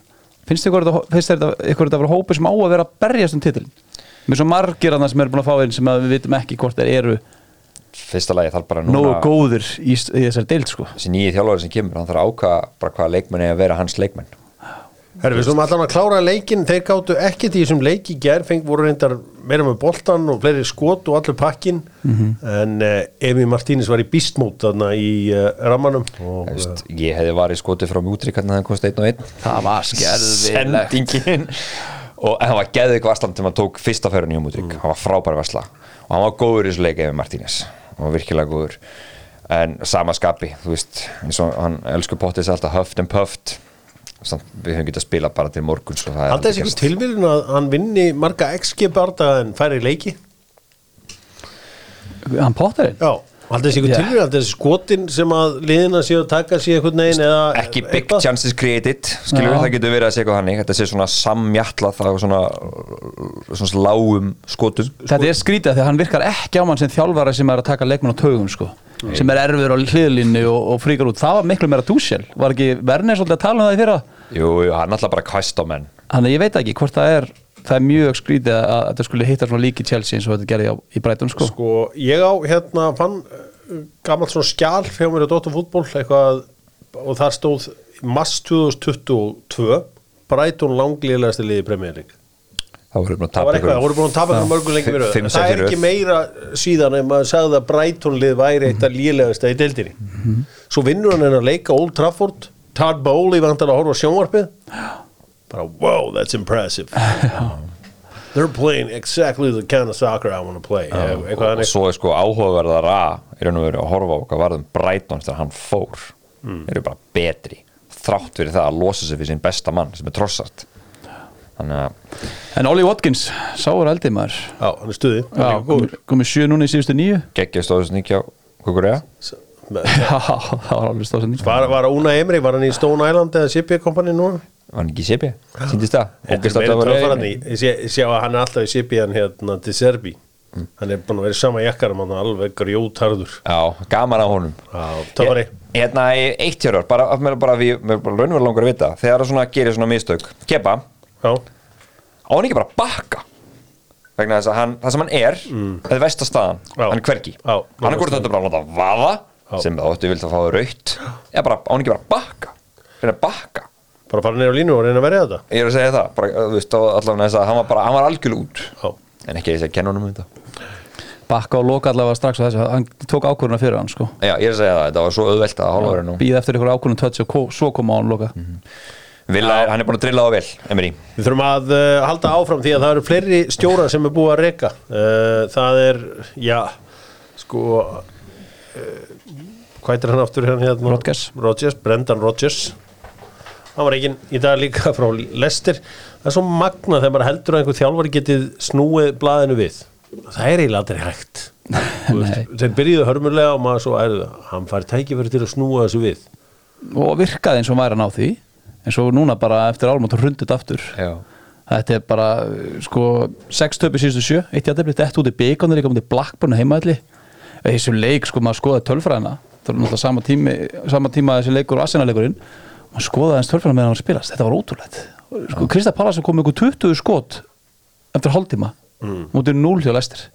Finnst þetta, ykkur þetta vera hópi sem á að vera að berjast um titilin? Með svo margir annars sem eru búin að fá inn sem við vitum ekki hvort þeir eru fyrsta lagi þarf bara núna nógu góðir í, í þessari deild sko þessi nýji þjálfari sem kemur, hann þarf að ákvaða bara hvaða leikmenn er að vera hans leikmenn Herru, við slum allan að klára leikin Þeir gáttu ekkert í þessum leik í gær. Feng voru reyndar meira með boltan og fleiri skot og allur pakkin En uh, Emi Martínez var í bístmót Þarna í uh, rammanum og, Þú veist, ég hefði varið skotið frá mjútri hvernig hann komst einn og einn. Það var skerðilegt sendingin. Og en hann var geðið varslan til hann tók fyrsta ferðin í Mútrík, hann var frábær varsla og hann var góður í þessu leik ef Martínez. Hann var virkilega góður. En sama skapi, þú veist eins og hann elsku pottis alltaf huffed and puffed Samt, við höfum getað að spila bara til morgun svo það er þessi tilvíðin að hann vinni marga XG barda en færi leiki Hann potterinn? Já, Haldið þessi ykkur Já. tilvíð, haldið þessi skotin sem að liðina séu að taka sér einhvern veginn eða ekki big eitthvað? chances created skilur Já. það getur verið að segja eitthvað þannig þetta sé svona samjallað það svona, svona lágum skotum Þetta er skrítið af því að hann virkar ekki á mann sem þjálfara sem er að taka leikmenn á taugum sko. Sem er erfiður á hliðlinni og, og fríkar út. Það var miklu meira túsjel var ekki Werner svolítið að tala um það í fyrra? Jú, jú, hann er alltaf bara kvæst á menn. Þannig að ég veit ekki hvort það er það er mjög skrítið að, að þetta skulle hitta svona líki Chelsea eins og þetta gerði á, í Brighton sko. Sko, ég á hérna fann gammalt svona skjál hjá mér á Dóttum fútból eitthvað og þar stóð mass 2022 Brighton langlíðlegasti liði í Premier League það voru búin að tapa það voru búin að tapa mörgum lengi verið Fimm, það er ekki meira síðan ef maður sagði að Brighton lið væri eitt að líðlegasta í deildinni. Svo vinnur hann en að leika Old Trafford. Todd Bowley vantar að horfa sjónvarpið. Bara wow, that's impressive. (laughs) They're playing exactly the kind of soccer I want to play eitthvað og svo er sko áhugaverðara í raun og veru að horfa á hvað varðum Brighton þegar hann fór. Eru bara betri þrátt fyrir það að losa sig fyrir sín besta mann sem er trossart að en Ollie Watkins, sáur eldið maður. Já, hann er stuði hann Já, er líka góður. komið komi sjö núna í síðustu nýju geggjast stóðist nýkja Kukurea. Með- (laughs) Já, það var alveg stóðsend nýju Var, var Una Emri, var hann í Stone Island eða Shippy Company núna? var hann ekki í Sipi, síndist það. Það Ég sé, að hann er alltaf í Shippy hann hérna til Serbi. Hann er búin að vera sama jakkar hann alveg grjótarður já, gaman á honum. Já, töffari. Hérna eitt hjörur bara, mér bara við, mér bara raunverulega langar að vita þegar það gerir svona mistök. Kepa, á hann ekki bara bakka? Vegna þess að hann, það sem hann er þetta er vestastaðan, hann er hvergi. Já, hann er hvort þetta bara að láta vaða Já. sem það óttu vilt að fá raut eða bara, á hann ekki bara bakka? Reyna bakka. Bara fara neyra á línu og reyna að verja þetta. Ég er að segja það, bara, þú veist, allavega þess að hann var bara, hann var algjörlega út. Já, en ekki þess að kenna honum um þetta. Bakka og loka allavega strax á þessu. Hann tók ákvörðuna fyrir hann sko. Já, ég er að segja það, þetta var svo auðvelt að hálfa á Villa, hann er búin að drilla það vel, Emery. Við þurfum að uh, halda áfram því að það eru fleiri stjórar sem er búið að reka. Uh, Það er, já, sko uh, Hvað er hann aftur hérna? hérna? Rodgers. Rodgers, Brendan Rodgers. Hann var ekki í dag líka frá Lester Það er svo magna þegar maður heldur að einhver þjálfari getið snúið blaðinu við. Það er eiginlega aldrei hægt. (laughs) Þeir byrjuðu hörmulega og maður svo er Hann fær tækifæri til að snúa þessu við. Og virkaði eins og væri að ná því eins og núna bara eftir álmátt hrundið aftur. Já, þetta er bara sko 6 töpi síðustu sjö, eitt jættefli þetta út í byggarnir, líka mútið Blackburn heimaðli þessu leik sko maður skoðaði tölfræðina. Það var náttúrulega sama, tími, sama tíma þessi leikur og Arsenal-leikurinn. Maður skoðaði hans tölfræðina meðan hann var spilast þetta var ótrúlegt. Sko, Krista Pallas kom ykkur 20 skot eftir hálftíma mm. mútið 0 hjá Lester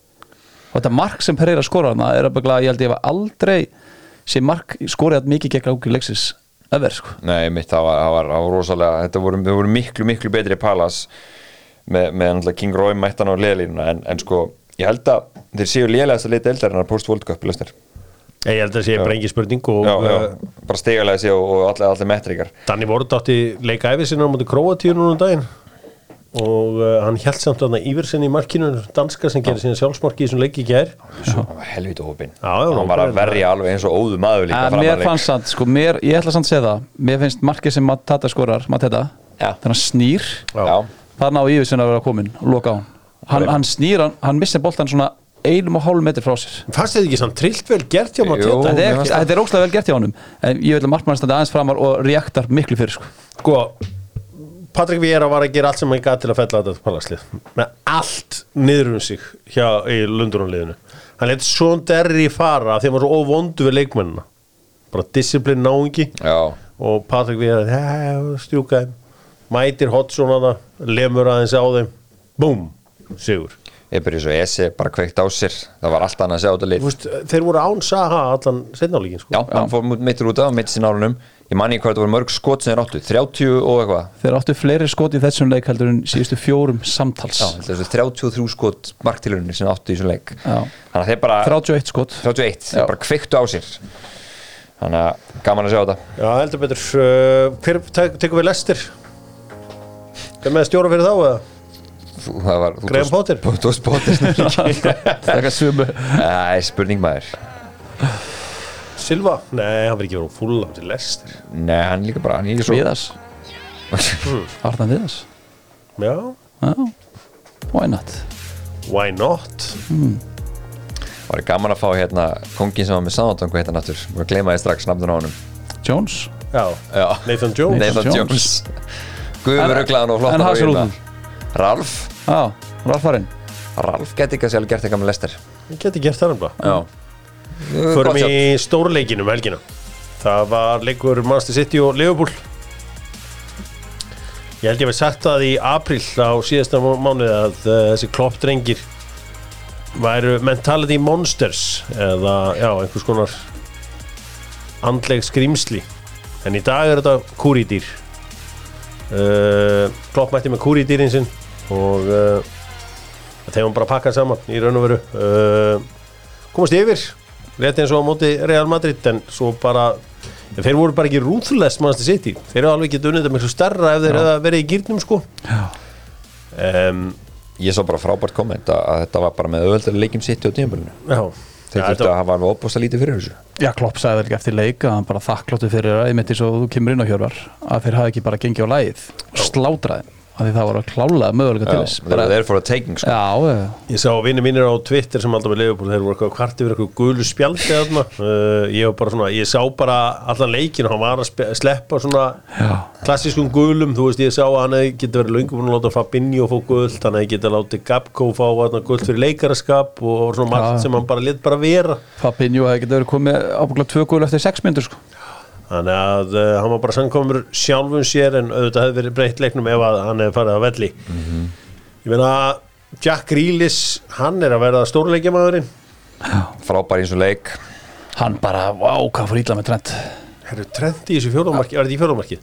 og þetta mark sem Pereira skora hana er að begla, ég held ég hef aldrei sem mark skorið mikið gegn ákveð leiksis ever sko. Nei, mitt, það var, það var, það var rosalega þetta voru, voru miklu, miklu betri Palace með, með náttúrulega King Roy mættan á liðlínuna, en, en sko ég held að þeir séu liðlegast að lita eldarinnar post-World Cup, lesnir Ég held að sé bara engi spurning og já, já, uh, bara stigalega séu og, og allir, allir metrikar Danni Vort átti leika æfið sinna á mútið Króatíu núna um daginn og uh, hann held samt að Íversen í markinu danska sem gerir síðan sjálfsmarki í þessum leiki Svo hann var helviti hópin Já, já, hann var að verja alveg eins og óðu maður líka En framan mér fannst samt, sko, mér, ég ætla samt að segja það Mér finnst markið sem Matata skorar Matata, þannig að snýr þarna á Íversen að vera komin og loka á hann. Hann, hann snýr, hann, hann missi boltan svona einum og hálfum metri frá sér. Fannst þið ekki samt trillt vel gert hjá Jú. Mateta? Þetta er, það. er óslega vel gert hjá honum En ég vil að markmann standi aðeins framar og reaktar miklu fyrir sko. Sko, Patrik Viera var að gera allt sem hann gæti til að fella þetta palaslið. Með allt niður um sig hjá í Lundunarliðinu hann leitt svona derri fara af því að hann var svo óvondu við leikmennina. Bara disciplin náungi. Já, og Patrik Viera stjúka þeim. Mætir að það lemur aðeins á þeim. Búm, sigur byrja svo Esi bara kveikt á sér. Það var allt annað að sjá þetta lið. Þeir voru án Saha allan setnáleikin sko. já, hann fór mittur út af, mitt sín álunum ég manni hvað þetta voru mörg skot sem þeir áttu 30 og eitthvað. Þeir áttu fleiri skot í þessum leik heldur en síðustu fjórum samtals. Já, þessu 33 skot marktilurinn sem áttu í þessum leik. Bara 31 skot. 31, Já. þeir bara kveiktu á sér. Þannig að gaman að sjá þetta. Já, heldur betur. Uh, Hver tek, tekur við lestir? Hver með stjóra fyrir þá eða? Þú, það var, þú Graham Potter? (laughs) Þú tókst Potter Það er sumu Æ, spurning maður. Silva? Nei, hann verður ekki verið á til lestir Nei, hann líka bara, hann er svo Viðas Arðan Viðas Já, Já, why not? Why not? var gaman að fá hérna kongin sem var með hvað hérna náttúr, maður gleymaði strax nafnun á honum. Jones? Já, Já. Nathan Jones. Nathan Jones. Jones. Guður En- rugglaðan og en flottan Hasenhüttl? Ralf Já, Ralfarinn Ralf geti ekki að sjálf gert eitthvað með Lester Ég geti gert það nefnilega. Já. Förum í stórleikin um helgina. Það var leikur Manchester City og Liverpool. Ég held ég við sagt það í april á síðasta má- mánuði að uh, þessi kloppdrengir væru mentality monsters eða já, einhvers konar andleg skrýmsli en í dag er þetta kúrýdýr uh, klopp mætti með kúrýdýrin sinn og uh, þeim bara pakkað saman í raun og veru. Uh, komast yfir rétt eins og á móti Real Madrid en svo bara þeir voru bara ekki rúðlest mannstu sitt í þeir eru alveg getið unnið þetta miklu stærra ef þeir hefða verið í gýrnum sko. Um, Ég sá bara frábært komment að, að þetta var bara með öðvöldari leikjum sitt á tímabölinu já, Þeir þetta- að hafa alveg opbústa lítið fyrir þessu. Já, Klopp sagði vel ekki eftir leik að hann bara þakkláttu fyrir að einmitt eins og þú kemur inn á hjörvar að þeir hafi ekki bara gengið á lægið og slátraði því það var að klála möguleika til þess. Þeir eru þeir fór að taking sko. Já, já, Ég sá vinni mínir á Twitter sem alltaf með Liverpool þeir voru eitthvað kvart yfir eitthvað gulu spjaldi uh, ég, var bara svona, ég sá bara allan leikin og hann var að sleppa svona já, klassískum gulum, þú veist ég sá að hann hefði getið verið löngu búin að láta Fabinho fá guld hann hefði getið að láta Gabko fá þarna, guld fyrir leikaraskap og, og svona margt Já. sem hann bara lit bara vera. Fabinho hefði getið verið komið ábygglega tvö gul eftir sex myndur sko þannig að uh, hann var bara samkomur sjálfum sér en auðvitað hefði verið breytt leiknum ef að hann hefði farið að velli. Ég meina Jack Grealish, hann er að verða stórleikjamaðurinn. Frábær eins og leik. Hann bara, vá, hvað fór ítla með trend Herru, trend í þessu fjórðumarki, var þetta í fjórðumarki?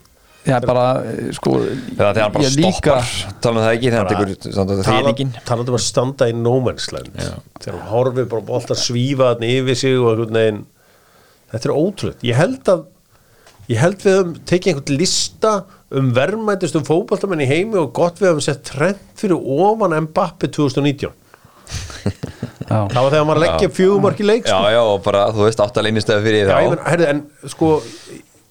Já, bara, eh, sko þegar hann bara stoppar Talum það ekki þegar hann tekur svona þriðningin talandi um að standa í no man's land. Þegar hann horfir bara bólt að svífa þarna yfir sig og einhvern veginn þetta er ótrúlega, ég held að ég held við höfum tekið einhvern lista um verðmættistum fótballtamenn í heimi og gott við höfum sett trend fyrir ofan Mbappi 2019 (laughs) Já, það var þegar maður leggja fjögumarki leik sko. Já, já, og bara, þú veist, átt að leinistöðu fyrir Já, menn, herri, en sko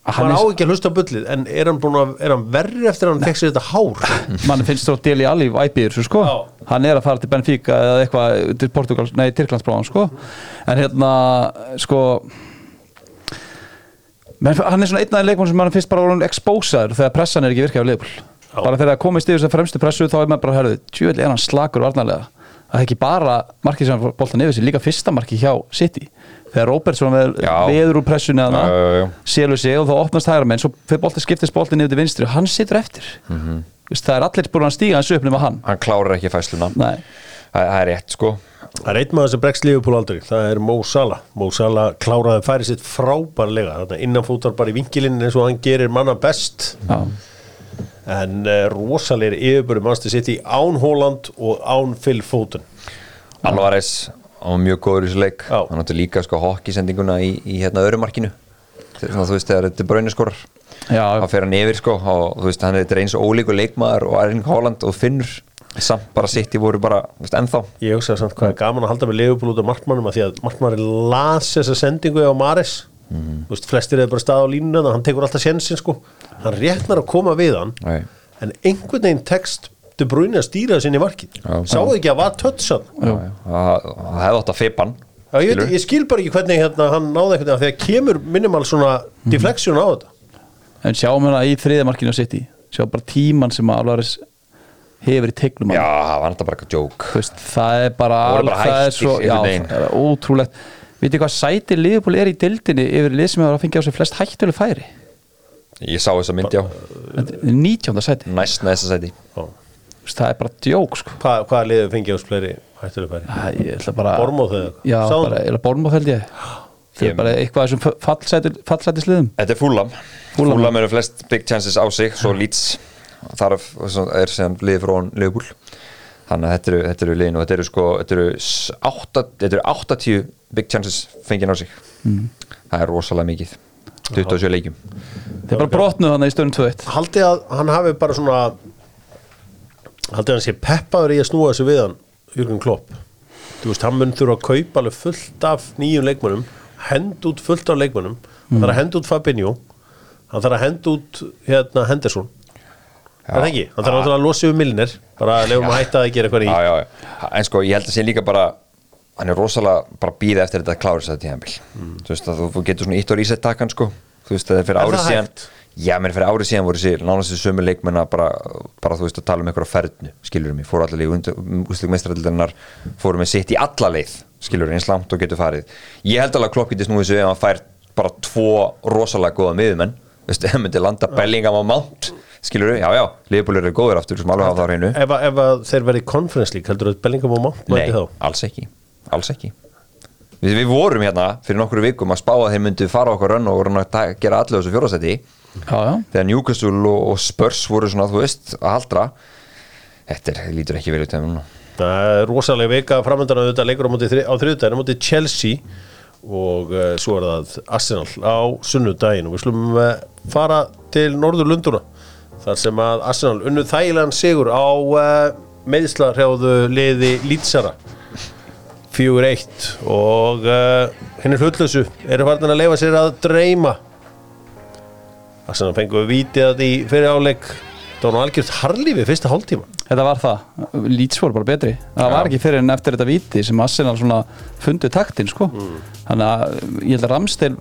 Hann maður á ekki að hlusta á bullið en er hann, að, er hann verri eftir að hann fekk sér þetta hár? (laughs) Mann finnst þó Deli Alli væpir, sko. Já. Hann er að fara til Benfica eða eitthvað til Portugal, nei, Tyrklandsbráðan, sko. En hérna, sko menn, hann er svona einn af leikmann sem mann finnst bara orðin exposaður þegar pressan er ekki virkað á leifbúl bara þegar það komist yfir þess að fremstu pressu þá er maður bara, herðu, tjóðlega er hann slakur varnarlega það er ekki bara markið sem hann fór boltan yfir sig, líka fyrsta markið hjá City þegar Robertson veð, Já. veður úr pressunni já. hana, selur sig og þá opnast hægra menn, svo fyrir boltan skiptist boltin niður til vinstri og hann situr eftir Mhm. Vist, það er allir að stíga hans upp nema hann Hann klárar ekki fæsluna Nei. Það það er rétt, sko Það er einn maður sem bregst Liverpool aldrei, það er Mo Salah. Mo Salah kláraði færi sitt frábærlega. Þarna innanfótar bara í vinkilinn eins og hann gerir manna best. Já. en uh, rosalegir yfirböru mannstu sitt í án Holland og án Phil Foden. Alvarez, var mjög góður í þessu leik. Já. Hann átti líka, sko, hokkisendinguna í, í hérna örumarkinu Þegar þú veist, þegar þetta er brauniskorrar þá fer hann yfir sko og þú veist hann er eins og ólíku leikmaður og Erling Haaland og Finnur samt bara sitt í voru bara veist, ennþá Ég hugsaði samt hvað er gaman að halda með Liverpool út af markmannum að því að markmannin las þessa sendingu á Maris. Þú veist, flestir er bara stað á að hann tekur alltaf sjensin sko hann réttnar að koma við hann Nei. en einhvern veginn tekst De Bruyne að stýra þessi inn í markið. Sáðu ekki að var tötsan það það hefði átt að fipa hann Já, ég, skilurðu. ég skil bara ekki hvernig hérna, hann náði veginn þegar kemur minimal svona deflection á þetta en sjáum hérna í þriðamarkinu á City sjá bara tíman sem að Alvaris hefur í tegnum já, það var náttúrulega bara eitthvað joke Veist, það er bara, Það bara það er svo, já, það er ótrúlegt Vitið hvað sæti Liverpool er í dildinni yfir lið sem hefur að fengja á sig flest hættuleg færi ég sá þessa myndi á Þetta er 19. sæti næst næsta sæti Já. Veist, það er bara djók sko. Hva, Hvaða liðið fengið ás fleiri hættuleg færi? Æ, ég ætla bara Bournemouth eða eitthvað? Já, Sáðu? bara, eða Bormóð held ég Það er bara eitthvað þessum fallsæti, fallsætisliðum þetta er Fulham Fulham. Fulham eru flest big chances á sig svo Leeds þar er sem liðið frá Liverpool. Þannig að þetta eru, þetta eru liðin og þetta eru sko þetta eru, átta, þetta eru 80 big chances fengið á sig. Það er rosalega mikið. 27 leikjum. Er bara brotnuð hann í stöðun 2-1 Haldið að hann hafi bara svona Haldið að hann sé peppaður í að snúa þessu við hann Jürgen Klopp. Þú veist, hann mun þurfa að kaupa alveg fullt af nýjum leikmönnum hend út fullt af leikmönnum. Hann þarf að henda út Fabinho hann þarf að henda út hérna Henderson Er það ekki, hann þarf náttúrulega að losa yfir millinir bara lefum að hætta að gera eitthvað í já, já, já. en sko ég held að sé líka bara hann er rosalega bara býða eftir þetta að klára þess að tíðanbíl þú veist að þú, þú getur svona ítt og reset takkan sko. Þú veist að það er fyrir árið síðan hægt? já, menn fyrir árið síðan voru sér nánast þessu sömu leikmenn að bara, bara þú veist að tala um eitthvað ferðnu, skilur mig, fóru allar í úslik meistaradildarinnar, fóru með sitt í alla leið, skilur eins langt og getur farið. Ég held alveg að klopp getist nú þessu ef hann fær bara tvo rosalega góða miðumenn veistu, ef hann myndi landa Bellingham á Mount skilur já, já, Liverpool eru góður aftur sem alveg hafa það á hreinu. Ef, að- ef að þeir verið conference league heldur að Bellingham og Mount Nei, mæti þá? alls ekki, alls ekki. Við, við vorum hérna fyrir nokkru vikum að spá að þeir myndu fara okkur rönn og rönn að ta- gera allir þessu fjórastætti já, já, þegar Newcastle og, og Spurs voru svona, þú veist, að haldra. Þetta er, lítur ekki vel út þeim núna. Það er rosalega vika framöndan að þetta leikur á, móti, þri- á þriðudaginn á móti Chelsea og uh, svo er það Arsenal á sunnudaginn. Og við slumum uh, fara til Norðurlunduna þar sem að Arsenal unnu þægilegan sigur á uh, meðslarhjáðu liði Lítsara 4-1 og uh, henni hlutlösu eru farin að leifa sér að dreyma. Arsenal fengu vitið að því fyrir áleik það var nú algjört harlífi fyrsta hálftíma. Þetta var það. Leeds voru bara betri, það var ekki fyrir en eftir þetta viti sem Arsenal svona fundu taktin sko, þannig að ég held að Ramstein,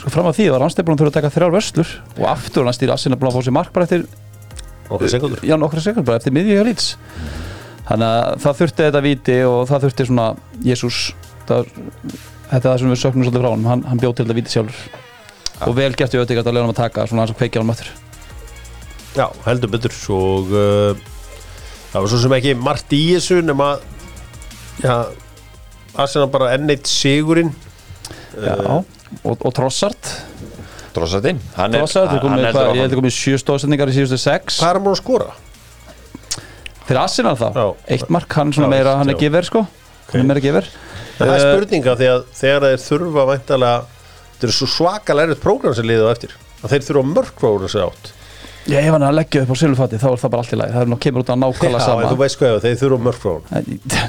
sko fram að því var Ramstein búin að þurfa að taka þrjár vörslur og aftur hann stýr Arsenal búin að fá sér mark bara eftir okkur sekundur já, nokkra sekund bara eftir miðju hjá Leeds. Þannig að það þurfti þetta viti og það þurfti svona Jésús þetta er það sem við söknum svolítið frá honum. Hann, hann bjóð til þetta viti sjálfur. Og vel gert í auðvitað að lega hann að taka svona hans að kveikja hann aftur Já, heldur betur. Og uh, það var svo sem ekki margt í þessu nema já, Arsenal bara enn eitt sigurinn. Já, og, og Trossart Drossatinn, hann er er komið, hann hvað, ég er held að komið sjö stóðsendingar í síðustu sex. Hvað er hann búin að skora? fyrir Arsenal þá, Já. eitt mark hann svona Já, meira, hann er já. gefur sko. Hann er meira gefur Það er Eh, spurninga því að þegar þeir þurfa væntalega þetta er svo svakalega erfitt prógram sem liðið á eftir að þeir þurfa mörg prógram sér átt já, ef hann er að leggja upp á silfati þá er það bara allt í lagi, það er nú kemur út að nákvæmlega Já, en þú sama veist hvað, þeir þurfa mörg prógram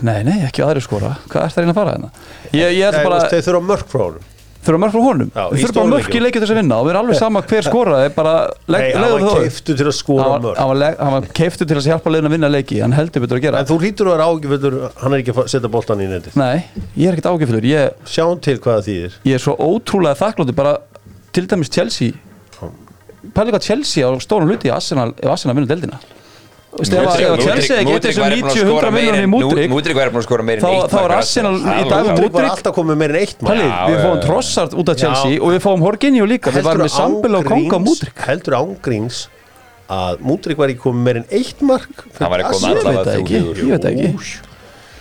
nei, nei, ekki aðri skora. Hvað er það að reyna að fara ég, ég held bara, Þeir þurfa mörg prógram þurfa mörg frá honum? Já, þurfum bara mörg í leikið þess að vinna. Og við erum alveg (laughs) sama hver bara Nei, hann var keiftu til að skora mörg hann var, leg- hann var keiftu til að hjálpa liðin að vinna leiki. Hann heldur betur að gera. En þú hlýtur að vera ágiföldur hann er ekki að fa- setja boltan í netið. Nei, ég er ekkert ágifilur ég, Sjáum til hvað það þýðir. Ég er svo ótrúlega þakklóti bara til dæmis Chelsea pæli hvað Chelsea á stórum hluti í Arsenal, ef Arsenal vinnur deildina. Þú veist, ef að- að Chelsea getið þessum 90-100 miljonum í að en Þá- eitt þá er mark á Arsenal Arsenal. í dag Múdrik var alltaf komið meir en eitt við já. Trossard út af Chelsea og við fáum Horginjó líka. Við varum með Sambel og Konga og Múdrik heldur ángríns að Múdrik var ekki komið meir en eitt mark Hann var ekki komið það þrjú, ekki, fjögur. ég veit það ekki. það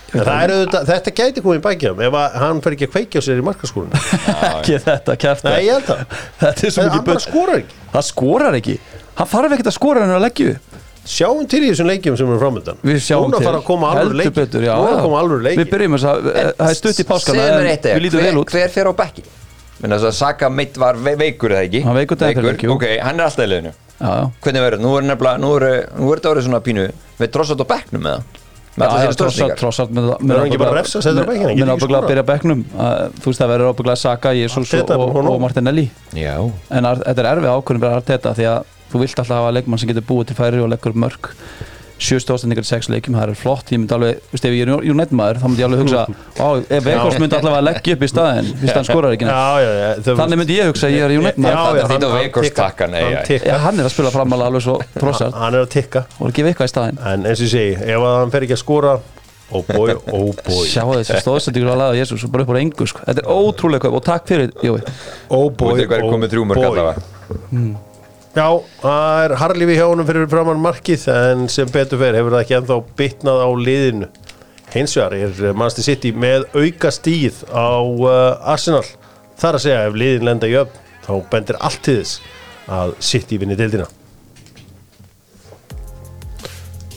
auðvitað, þetta gæti komið í bækjum ef að hann fer ekki að kveikja sér í markaskólinu (laughs) ekki þetta kæft Nei, ég held það er hann skorar ekki. Það skorar ekki, hann þarf ekkert að skora en að leggja upp. Sjáum til í þessum leikjum sem eru framöndan við sjáum til, fara að koma alveg heldur leiki. betur já, við byrjum þess að það er stutt í páskana eða, hver, út. hver fer á bekki? Menn þess að Saka mitt var ve veikur eða ekki? Hann hann er alltaf í já. Hvernig verður, nú er nefnilega, nú er, nú er þetta orðið svona pínu Við drossat á bekknum með getur mun ekki ábygglega að byrja Að, þú veist það verður ábygglega Saka, Jesus Arteta og, er Martinelli. Já. En þetta er erfið ákvörðin bara Arteta því að þú vilt alltaf hafa leikmann sem getur búið til færi og leggur upp mörg sjöstu ástendingar í sex leikjum, það er flott ég myndi alveg, þú veist, ef ég er United maður þá myndi ég alveg hugsa, (laughs) á, ef Veikos myndi allavega leggja upp í staðinn, fyrst hann skorar ekki neitt. Já, já, já þau- þannig myndi ég hugsa að ég er United Já, maður. já, þetta er þitt á Veikos tikkar, takkan, nei, hann er að spila framalega alveg svo (laughs) trossart Hann er að tikka. Og ekki veika í staðinn. En eins og ég segi, ef að hann fer ekki að skora Oh boy, oh (laughs) boy. Sjá þessi stóðsendingur að laga Jésús og bara upp á engu sko. þetta er ótrúlega Já, það er harlífi hjá honum fyrir framann markið en sem betur fer hefur það ekki ennþá bitnað á liðinu. Hins vegar er Manchester City með auka stíð á uh, Arsenal. Þar að segja ef liðin lenda í öfn þá bendir allt til þess að City vinni deildina.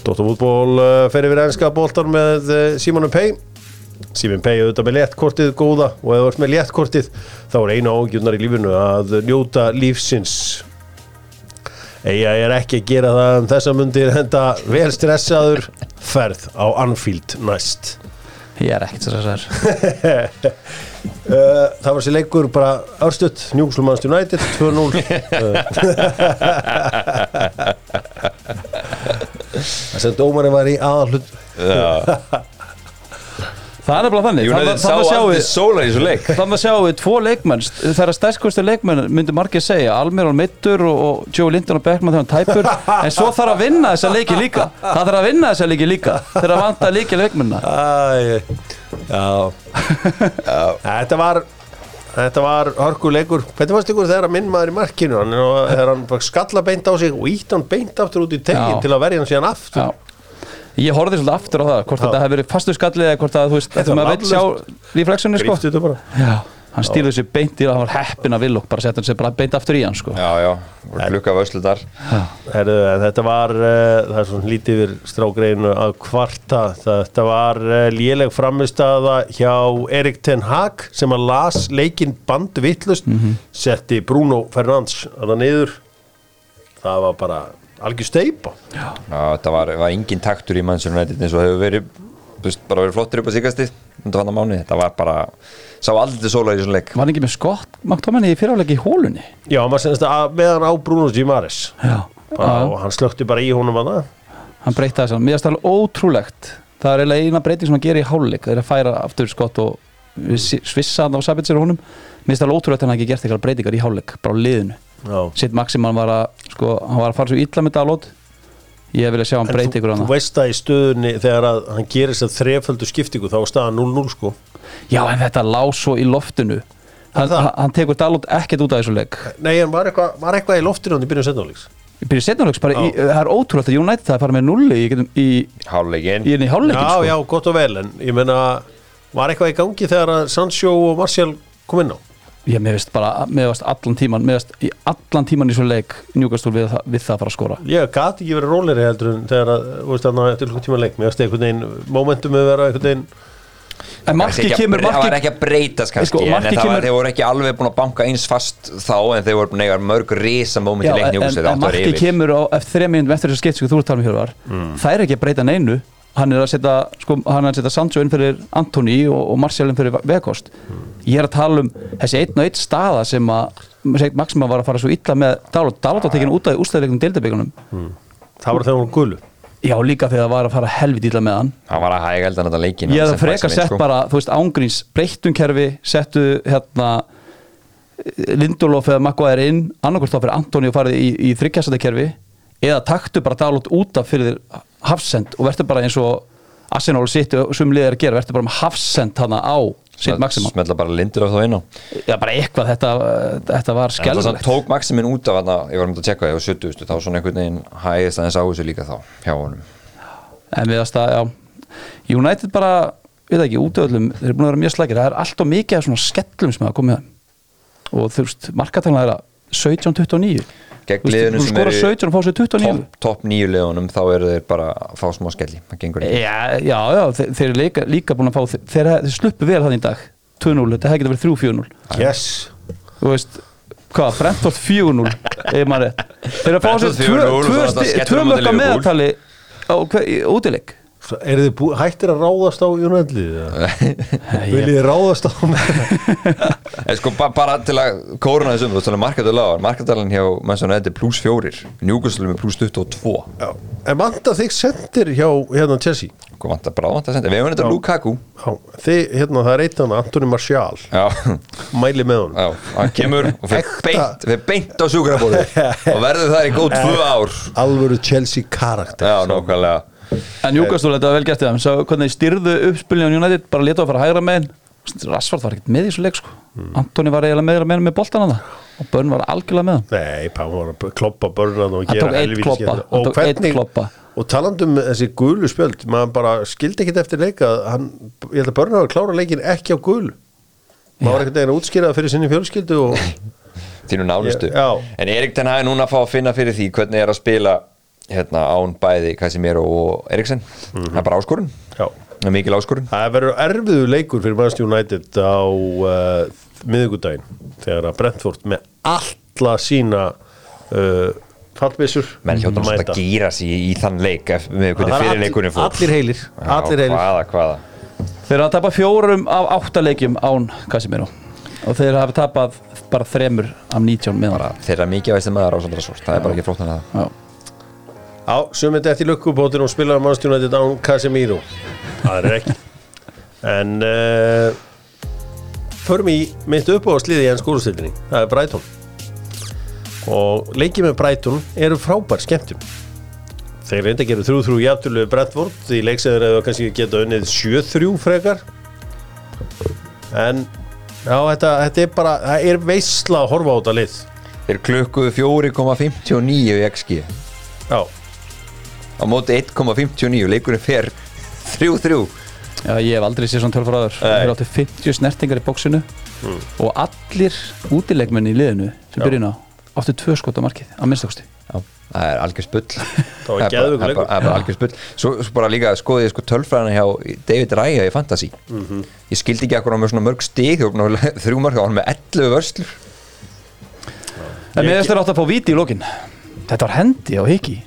Dóttarfútból uh, fer yfir ennska boltar með uh, Simonum Pei. Simon Pei auðvitað með léttkortið góða og ef þú ert með léttkortið þá er einu ágjurnar í lífinu að njóta lífsins Eija er ekki að gera það um þessa mundir enda vel stressaður ferð á Anfield næst. Ég er ekkert það (laughs) Uh, það var sér leikur bara örstutt Newcastle United 2-0 uh, (laughs) (laughs) Það sem dómarinn var í aðalhlut það það er nefnilega þannig. Þannig að sjáum við tvo leikmenn. Þeirra stærskostu leikmenn myndi margir segja Almiron Mittur og, Joe Linton og Beckman þegar hann tæpur (laughs) en svo þarf að vinna þessa leiki líka. Það þarf að vinna þessa leiki líka þegar að vanta leiki já. Þetta var Þetta var hörkuleikur. Hvernig fannst ykkur þegar að minn maður í markinu þegar hann bara skalla beint á sig og ítt hann beint aftur út í tegin til að verja hann síðan aftur. Ég horfði svolítið aftur á það hvort þetta hefði verið fastu skallið eða hvort að þú veist Þetta maður veit sjá reflexunni sko. Gríftu þetta bara. Já, hann stýrði sér beint í það hann var heppin að vilja bara setja hann sér bara beint aftur í hann sko. Já, já, voru klukka vöslutar Herðu, en þetta var uh, það er svona lítið yfir strágreinu að kvarta. Þetta var uh, léleg framistaða hjá Erik Ten Hag sem að las leikinn band vittlust setti Bruno Fernandes að það niður. Það var bara algjör steipa Já, þetta var, var engin taktur í United eins og hefur verið bara verið flottur upp á síkasti undan fann mánu, þetta var bara sá aldrei sólar í þessum leik. Var hann ekki með skott Maktomenni í fyrirháleiki í hólunni? Já, maður senast að meðan á Bruno Gimares Já, bara, og hann slökti bara í honum að það hann breytti þess að mér er alveg ótrúlegt. Það er eiginlega eina breyting sem hann gerir í hálfleik. Það er að færa aftur skott og svissa hann á Sabitzer og honum. Mér er alveg ótrúlegt að hann hafi ekki gert eitthvað breytingar í hálfleik bara á liðinu. Sitt Maximan var að sko, hann var að fara svo illa með Dalot. Ég vilja sjá hann En breyti þú, ykkur þú hann veist það í stöðunni þegar að hann gerir þess að þreföldu skiptingu þá staðan 0-0 sko. Já en þetta lá svo í loftinu. Hann, hann, tekur Dalot ekkert út af þessu leik Nei, hann var eitthvað, var eitthvað í loftinu hann í byrjun setnáleiks byrja setnáleiks bara, í, það er ótrúlegt að United það er fara með nulli í, í, Háluleikin í, í hálfleikin Já, sko. já, gott og vel en ég meina, var eitthvað í gangi þegar að Sancho og Martial kom inn á ég mér veist bara, mér veist allan tíman mér veist í allan tíman í svo leik njúkastúl við, það- við það að fara að skora. Ég gati ekki verið róleri heldur en þegar að, þú veist að eftir hlutum tíma leik. Mér veist einhvern veginn, momentum við vera einhvern veginn en marki kemur það var marki, ekki að breytast kannski. Sko, en það var, þeir voru ekki alveg búin að banka eins fast þá en þeir voru búin að eiga mörg risa moment já, í leikni en, en, en marki kemur á, eftir þreja mínútum eftir þessu skipt sem þú ert talum hér var það er ekki að breyta neinu hann er að setja, sko, hann er að setja Sancho inn fyrir Antoni og, og Martial inn fyrir Vekost ég er að tala um þessi einn og einn staða sem að Maxima var að fara svo illa með Dalot. Dalot var tekinn út af ústæðleikum deildabíkunum það var þegar hún gullu já líka þegar það var að fara helvit illa með hann. Hann var að hæga eldan þetta leikin ég hefði frekar sett bara, þú veist, ángríns breyttum kerfi, settu hérna Lindelof eða Maguire inn annarkvæmst þá fyrir Antoni og farið í, í þryggjastandi kerfi hafsend og verður bara eins og Arsenal sitt og sum liðir að gera, verður bara með hafsend hana á sitt Maxima smetla bara lindir á þá á. Já bara eitthvað, þetta, þetta var En það skelvilegt tók Maximin út af þarna, ég var um að tjekka það á 70 þá svona einhvern veginn hægist aðeins á þessu líka þá hjá honum. En við að stað, já United bara, við það ekki, útöðlum þeir eru búin að vera mjög slækir, það er allt og mikið af svona skellum sem hafa komið og þú veist, markatalna er að 17-29 gegn liðunum sem eru 17 og fá sér 29 topp top nýju liðunum þá eru þeir bara að fá smá skelli. Já, já, já, þeir, þeir eru líka, líka búin að fá þeir, þeir, þeir sluppu vel þannig í dag. 2-0, þetta hefði getið verið 3-4-0 yes. Þú veist, hvað, Brentford 4-0 ef maður er þeir eru að fá sér Brentford 4-0 og tvö- það tvö skellur á tvö móti mörg að í útileik Er þið bú, hættir að ráðast á United? (laughs) Viljið þið ráðast á (laughs) en sko ba bara til að kóruna þessum þú talað markaðu lagar markaðalinn hjá Manchester United pluss 4 Newcastle með pluss 22 Já. En vanta þig sendir hjá hérna Chelsea? Hvað vantar bara vantar að senda við hefum þetta Lukaku. Já, þið, hérna það er eitt hann Antoni Martial. Já. Mæli með honum. Já, hann kemur og fyrir beint, fyrir beint á sjúkrabóðu (laughs) og verður það í góð tvö ár. Alvöru Chelsea karakter. Já, nákvæmlega En Júkastúl, þetta var vel gert í þeim. Sá hvernig styrðu uppspilinu á United bara leta að fara hægra megin. Rassvart var ekkert með í þessu leik sko. Antoni var eiginlega meira með með boltan að það og Börn var algjörlega með hann. Nei, Pán var að kloppa börnan og Hann gera hann Og hvernig klobba. Og talandum um þessi gulu spjöld maður bara skildi ekkit eftir leika hann, ég held að börnan var að klára leikin ekki á gulu maður var ekkert eginn að útskýra það fyrir sinni fjölskyldu og þínu nánustu. En Erik Ten Hag er núna að fá að finna fyrir því hvernig er að spila hérna án bæði Casemiro og Eriksen. Það er bara áskorun. Er mikil áskorun. Það verður erfiðu leikur fyrir Manchester United á uh, miðugudaginn þegar að Brentford með alla sína uh, fallbissur menn hljóta náttúrulega að gýra sig í, í þann leik ef, með hvernig fyrirleikurinn fór. Allir heilir, allir heilir. hvaða, hvaða. Þeir eru að tapa fjórum af átta leikjum án Casemiro og þeir hafa tapað bara þremur af 19 með bara þeirra mikið veist maður á svona svort það er bara ekki flótt en það hann Á, sumið þetta í lukkubóttir og spilaði Manchester United án Casemiro. Það er ekki. En uh, förum í mitt upp á sliði í enn skúrustildinni Það er Brighton. Og leikið með Brighton eru frábær skemmtum Þeir reynda að gera 3-3 jafntölu Brentford. Í leiksæður eða kannski geta unnið 7-3 frekar. En já, þetta, þetta er bara það er veisla að horfa á þetta lið. Þeir klukkuðu 4,59 í XG Já, á móti 1,59 leikurinn fer 3-3 Já, ég hef aldrei séð svona tölfræður Nei. Þeir áttu 50 snertingar í bóksinu og allir útileikmenn í liðinu sem byrjun á áttu tvö skot á markið á minnstakosti Já, það er algjör spull. (laughs) Það er bara- algjör spull. Svo, svo bara líka skoðið sko tölfræðina hjá David Raya í Fantasy. Mhm. ég skildi ekki akkur á með svona mörg stig og (laughs) þrjú mörg á hann með 11 vörslur. En mér þeir átt að fá viti í lokin. Þetta var hendi á hiki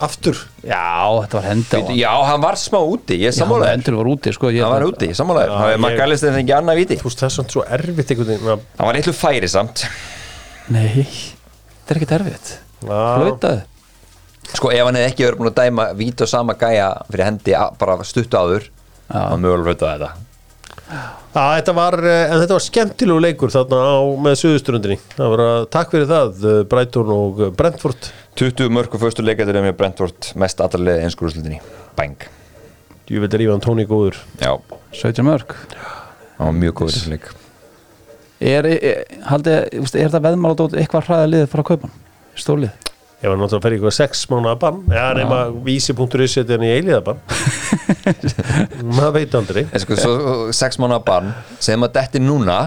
aftur? Já, þetta var hendi á hann. Já, hann var smá úti, ég Já, sammálaður. endur var úti sko, ég- Hann var úti, ég sammálaður. Já, Það er ég- maður gælist þegar ekki annað viti Þú veist það er svona svo erfitt einhvern veginn að- Hann var eitthvað færi samt. Nei, þetta er ekkert erfitt. Já. Flautaði Sko ef hann hefði ekki verið búin að dæma vít og sama gæja fyrir hendi a- bara stuttu áður Já. hann mögulega flautaði þetta. Já, þetta var, eh, en þetta var skemmtilegu leikur þarna á með Suðustrundinni Það var að takk fyrir það, eh, Brighton og eh, Brentford 20 mörg og fyrstu leikaður með Brentford mest allarlega einskúrúslutinni Bang. Ég veit er Ívan Tóni góður. Já, 17 mörg. Var mjög góður í þessum leik. Er, er, haldi, er, er þetta veðmála eitthvað hraða liðið fara að kaupa hann? Stólið Ég var náttúrulega að ferja ykkur sex mánuða bann. Já, nema vísi.is setja hann í eiliða bann. (laughs) Maður veit aldrei. Sko, svo sex mánuða barn sem að detti núna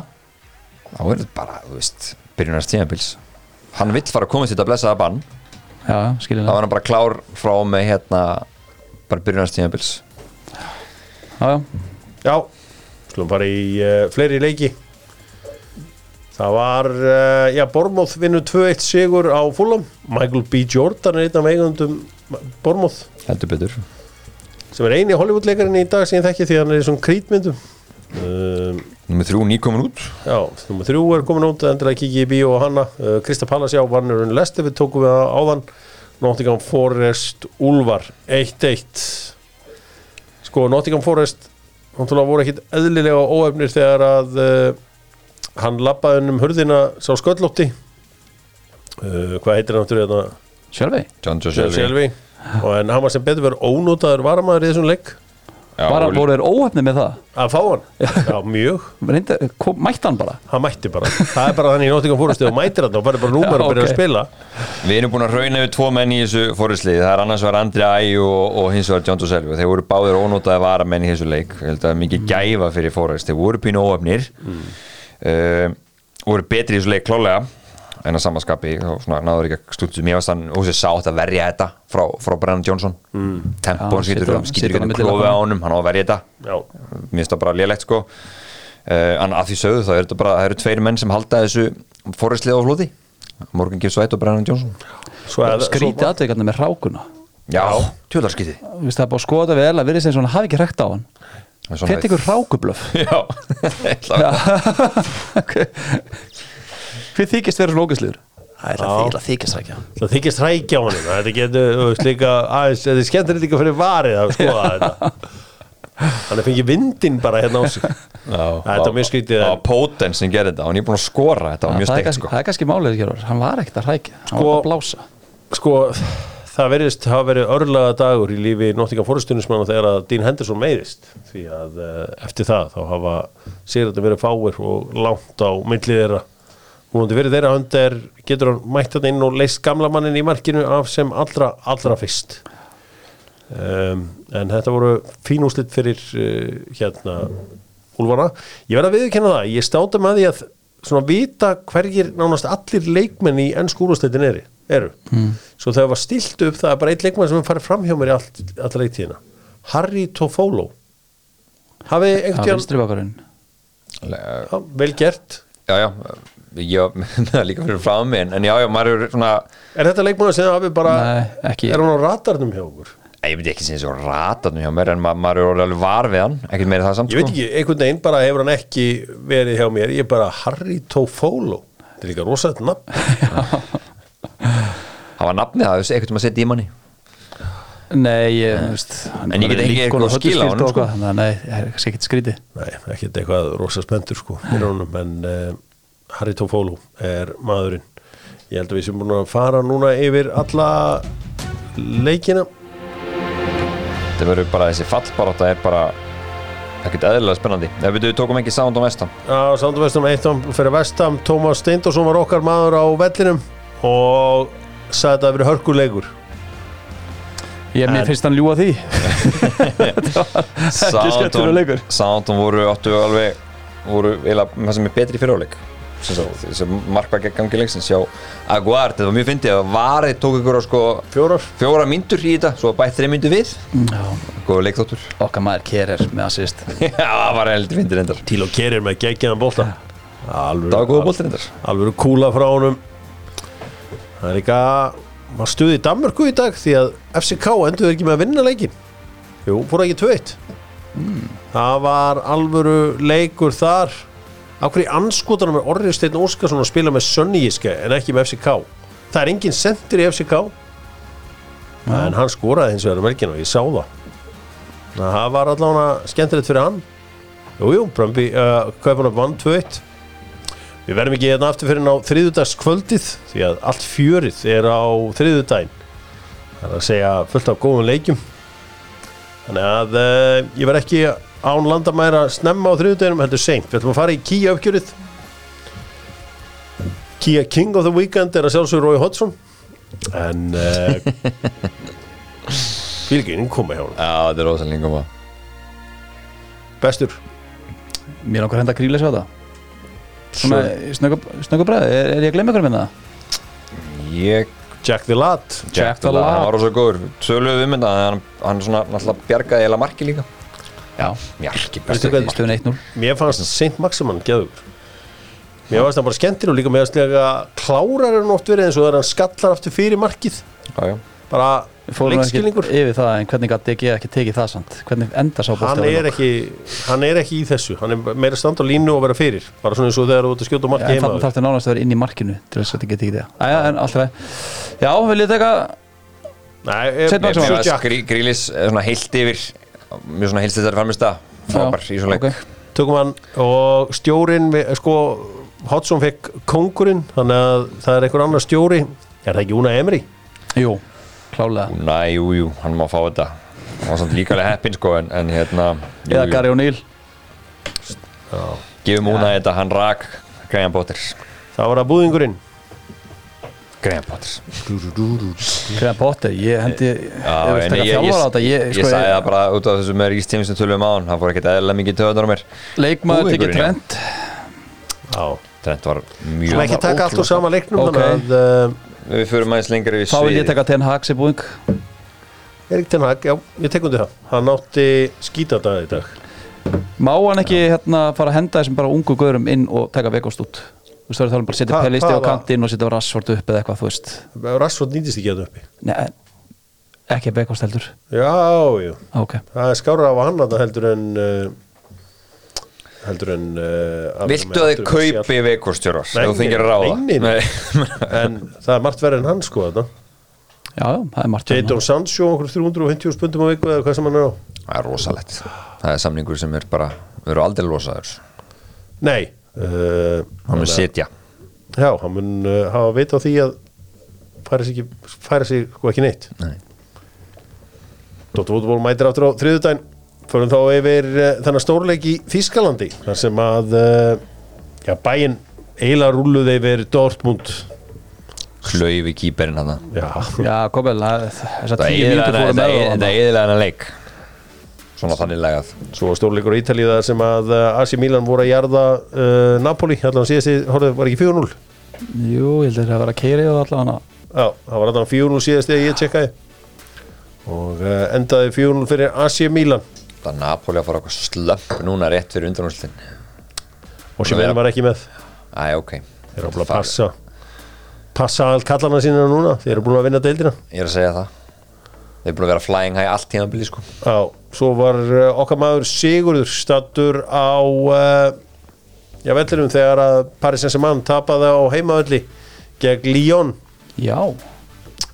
þá er þetta bara, þú veist byrjunarst tímabils hann vill fara að komast í þetta blessaða barn Já, skiljilega var hann bara klár frá með hérna bara byrjunarst tímabils Já, já, Já, skulum fara í uh, fleiri leiki. Það var, uh, já, Bormóð vinnur 2-1 sigur á Fulham. Michael B. Jordan er einn af eigundum Bormóð heldur betur. Sem er eini Hollywood-leikarinn í dag sem ég þekki því að hann er í svona krítmyndum um, Númer þrjú nýkomin út. Já, nummer þrjú er komin út endur að kikið í bíó og hanna. Uh, Krista Pallas já, Vannurinn Lesti við tókum við á- áðan. Nottingham Forest Úlfar 1-1 Sko, Nottingham Forest náttúrulega voru ekkit eðlilega óefnir þegar að uh, hann labbaði um hurðina sá sköllótti. Uh, hvað heitir hann náttúrulega þetta? sjálfi John Joe Shelby Selvi og en hann var sem betur verið ónótaður varamaður í þessum leik. Já, Var hann voru þeir óhefni með það? Að fá hann, já. Mjög. Mætti hann bara? Hann mætti bara, það er bara þannig í Nottingham Forest og mætir hann og bara bara númer Já, og byrjar að spila. Við erum búin að rauna yfir tvo menn í þessu fóruðsliði það er annars var Andri Æ og, og hins vegar John Joe Selvi og þeir voru báðir ónótaði varamenn í þessu leik. Ég held að er mikið gæfa fyrir fóruðs þeir voru pínu óöfnir mm. voru betri í þessu leik klálega en að samanskapi svona náður ekki að stúttu mér varst hann húsið sátt að verja þetta frá, frá Brennan Johnson. Mm. tempón skýtur um, ekki milli klófi á honum hann á að verja þetta. Já, mér finnst það bara lélegt sko. Uh, en að því sögðu þá er þetta bara það eru tveir menn sem halda þessu fóruðslið á flóti. Morgan Gibbs White og Brennan að Skríti aðveikarna með rákuna Já, veist það er að skoða vel að virðist eins og hann hafi ekki rekt á hann. Þetta ykkur rákublöf Já, (laughs) Hver þykist? Það er Já. það þykist þykist rækja það þykist hrækja á honum. Þetta getur, líka aðeins, þetta er skemmtilegt líka fyrir varið að skoða þetta. Hann er fengið vindin bara hérna á sig. Þetta er mjög skrítið. Það var Póten sem gerði þetta. Og hann er búin að skora Þetta var mjög það, steikt sko. það er kannski málið hér Hann var ekkert að rækja, hann Sko- var bara að blása. Sko, það verðist hafa verið örlaga dagur í lífi Nottingham Forest-tunismanna þegar að Dean Henderson meiðist því að uh, eftir það þá hafa sigurðan verið fáir og langt á millið þeirra Múlandi fyrir þeirra hönd er, getur hann mætt þetta inn og leist gamla mannin í markinu af sem allra, allra fyrst um, en þetta voru fín úslit fyrir uh, hérna Úlfana. Ég verð að viðurkenna það, ég státa með því að svona vita hverjir nánast allir leikmenn í enn skúrúsleitin eru, eru. Mm. svo þegar var stilt upp það er bara eitt leikmenn sem er farið fram hjá mér í allt, allra leiktíðina Harry Toffolo hafið einhvern er tíðan vel gert Já, já, með (laughs) það líka fyrir frá mig en, já, já, maður er svona Er þetta leikmann sem hafið bara Nei, ekki. Er hún á radarnum hjá okkur? Ég veit ekki sem þessi ratarnu hjá mér en ma maður er alveg var við hann ekkert meira það samt Ég veit ekki, einhvern veginn bara hefur hann ekki verið hjá mér Ég er bara Harry Toffolo Þetta er líka rosaðt nafn (laughs) Það var nafnið það, þessi eitthvað sem að setja í manni Nei, ég, þú veist hann En ég er get ekki eitthvað skila á og sko. Nei, það er kannski ekkert skrítið Nei, ekkert eitthvað rosa spenntur sko en uh, Harry Tofólu er maðurinn. Ég held að við sem búin að fara núna yfir alla leikina. Það verður bara þessi fallbarátta er bara ekkert eðlilega spennandi. Ef við tókum ekki Sound on Vestam á Sandu Vestam 1 fyrir Vestam Tómas Steindorsson var okkar maður á vellinum og sagði þetta að vera hörkuleikur. Ég mér En- finnst hann ljúa því. (laughs) Skemmtilegur leikur. Soundon voru áttu alveg voru eiginlega það sem er betri í fyriráleik sem markvæk ekki gangi leiksins hjá Aguard, þetta var mjög fyndið að varðið tók ykkur á sko fjórar. fjóra myndur í þetta, svo bætt þreim myndur við. Já, góða leikþóttur. Okkar maður Kerer með assist. (laughs) Já, það var heldur fyndið reyndar. Til og kerir með geggjaðan bolta. Alveg, Það var reyndar. alveg kúla frá honum. Það er líka maður stuði í Danmörku í dag því að FCK endur ekki með að vinna leikin jú, fór ekki tveitt það var alvöru leikur þar á hverju anskotanum er Orri Steinn Óskarsson að spila með Sönníiske en ekki með FCK það er engin sendir í FCK en hann skoraði hins vegar um helgina og ég sá það. Það var allavega skemmtilegt fyrir hann. Jújú, jú, Brömbi uh, Kaupan upp vann 2-1 Við verðum ekki hérna aftur fyrir á þriðudagskvöldið því að allt fjörið er á þriðudaginn Það er að segja fullt af góðum leikjum. Þannig að uh, ég verð ekki án landamæra snemma á þriðudaginum heldur seint. Við ætlum að fara í Kia uppgjörið. Kia King of the Weekend er að sjálfsögur Rói Hodson en (laughs) uh, fylginn koma hjá hann Já, þetta er rosalega koma. Bestur. Mér langar að henda krílis á það. Svona snöggu bræði, er, er ég að glemma ykkur með það? Ég, Jack the Lad Jack the Lad, hann var rosalega góður. Söluðu um þetta, hann, hann svona náttúrulega bjargaði eða marki líka Já, 1-0 Mér fannst Saint Maximan geður Mér fannst það bara skemmtir og líka mér fannst líka klárar er nótt verið eins og það er hann skallar aftur fyrir markið Já, já bara ekki leikskilningur yfir það en hvernig gæti DG ekki tekið það samt Hvernig endar sá hann er, ekki, hann er ekki í þessu hann er meira stand á línu og vera fyrir bara svona eins og þegar þú ert að skjóta á marki En heima þannig þarf þetta nánast að vera inn í markinu til þess að þetta geti ekki það Æja, en alltaf Já, vil ég teka Grílis svona heilt yfir mjög svona heilst þetta framist að frábær í svona leik. ok. tökum hann. Og stjórin við- sko, Hodson fekk kongurinn þannig að það er einhver annar stjóri. Er það ekki Una Emri? Jú, klálega. Næ, jú, jú, hann má fá þetta. Hann var samt líka alveg heppinn sko en, en hérna jú, Eða. Gary O'Neill. Gefum Úna þetta, hann rak Graham Potter. Það var að búðingurinn Graham Potter. Graham Potter, ég hendi Já, Ef við ég, þjálfara á þetta ég, Ég, ég sko, sagði það bara út af þessu með Rís Tími sem tölum á hann. Hann fór ekkert eðlilega mikið töðunar á mér. Leikmaður tekið trend Já. þetta var Við mjög ekki taka allt úr sama leiknum Ok. þannig að uh, við förum aðeins lengur í Þá vil ég taka Ten Hag sem búing Erik Ten Hag, já, ég tek undir það. Hann átti skítadag í dag. Má hann ekki hérna fara að henda þessum bara ungu gaurum inn og taka vekost út Þú veist, það er talað um bara að setja Hva- pelisti á kantinn og setja rassvort upp eða eitthvað, þú veist. Rassford nýtist ekki að uppi. Nei, ekki vekost heldur. Já, já, Ok, það er skára af hann að það heldur en uh, heldur en uh, Viltu að þið kaupi veikostjórar Nei, ef þú þingir að ráða? nei, nei. en það er margt verið en hann sko þetta já, já, það er margt Jadon Sancho, okkur 350 spundum á viku eða hvað sem hann er á. Það er rosalegt. Það er samningur sem er bara við erum aldrei losaður Nei uh, hann mun sitja. Já, hann mun uh, hafa veit á því að færa sig, ekki, færa sig sko ekki neitt. Nei. Dóttar Fútból mætir aftur á þriðudaginn Förum þá yfir uh, þennan stórleik í Þískalandi þar sem að uh, já, bæinn eiginlega rúluð yfir Dortmund. Klaufi kýperinn hann Já, Já, Kobel, þessar Það er eðilega hann leik Svona þannig legað svo stórleikur á Ítalíu þar sem að uh, AC Milan voru að jarða uh, Napoli, allan síðast horfðu, var ekki 4-0 Jú, ég held að það var að keiri og allavega. Já, það var allan 4-0 síðast þegar ég tjekkaði. Og uh, endaði 4-0 fyrir AC Milan. Það er Napoli að fara okkur slöpp núna rétt fyrir undanúrslitin. Og sem var ekki með. Æ, ok. Þeir eru búin að passa. Passa all kallana sína núna. Þeir eru búin að vinna deildina. Ég er að segja það. Þeir eru búin að vera flying high allt sko. Já, svo var uh, okkar maður Sigurður stattur á uh, já, vellinum þegar að Paris Saint-Germain tapaði á heimavelli gegn Lyon Já,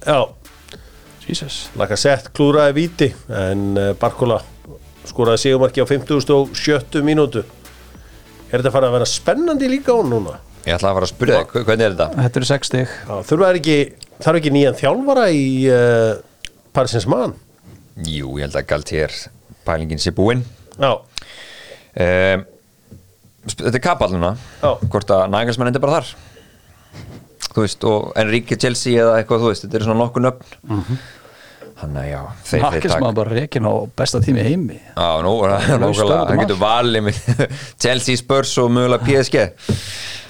Já, Jesus Laka sett klúraði víti en uh, Barkola skoraði sigumarki á 57. mínútu Er þetta farið að vera spennandi líka á núna? Ég ætla að fara að spyrja þig, hvernig er þetta? Þetta eru 6 stig Já, þurfa þær ekki, þarf ekki nýjan þjálfara í uh, Parisins mann? Jú, ég held að Galtier pælingin sé búinn. Já, um, Þetta er kapall núna Já. Hvort að nægarsmenn endur bara þar. Þú veist, og Enrique Chelsea eða eitthvað, þú veist, þetta eru svona nokkuð nöfn. Mhm. Þannig að já, þeir, þeir Nakkismann bara reikin á besta tími í heimi. Já, nú, hann getur valið með (laughs) Chelsea, Spurs og mögulega PSG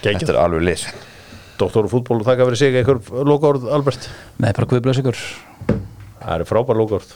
Geggjað. Þetta er alveg lið doktor og fútból þakka fyrir sig einhver lokaord Albert? Nei, bara guðblöðs ykkur. Það eru frábær lokaord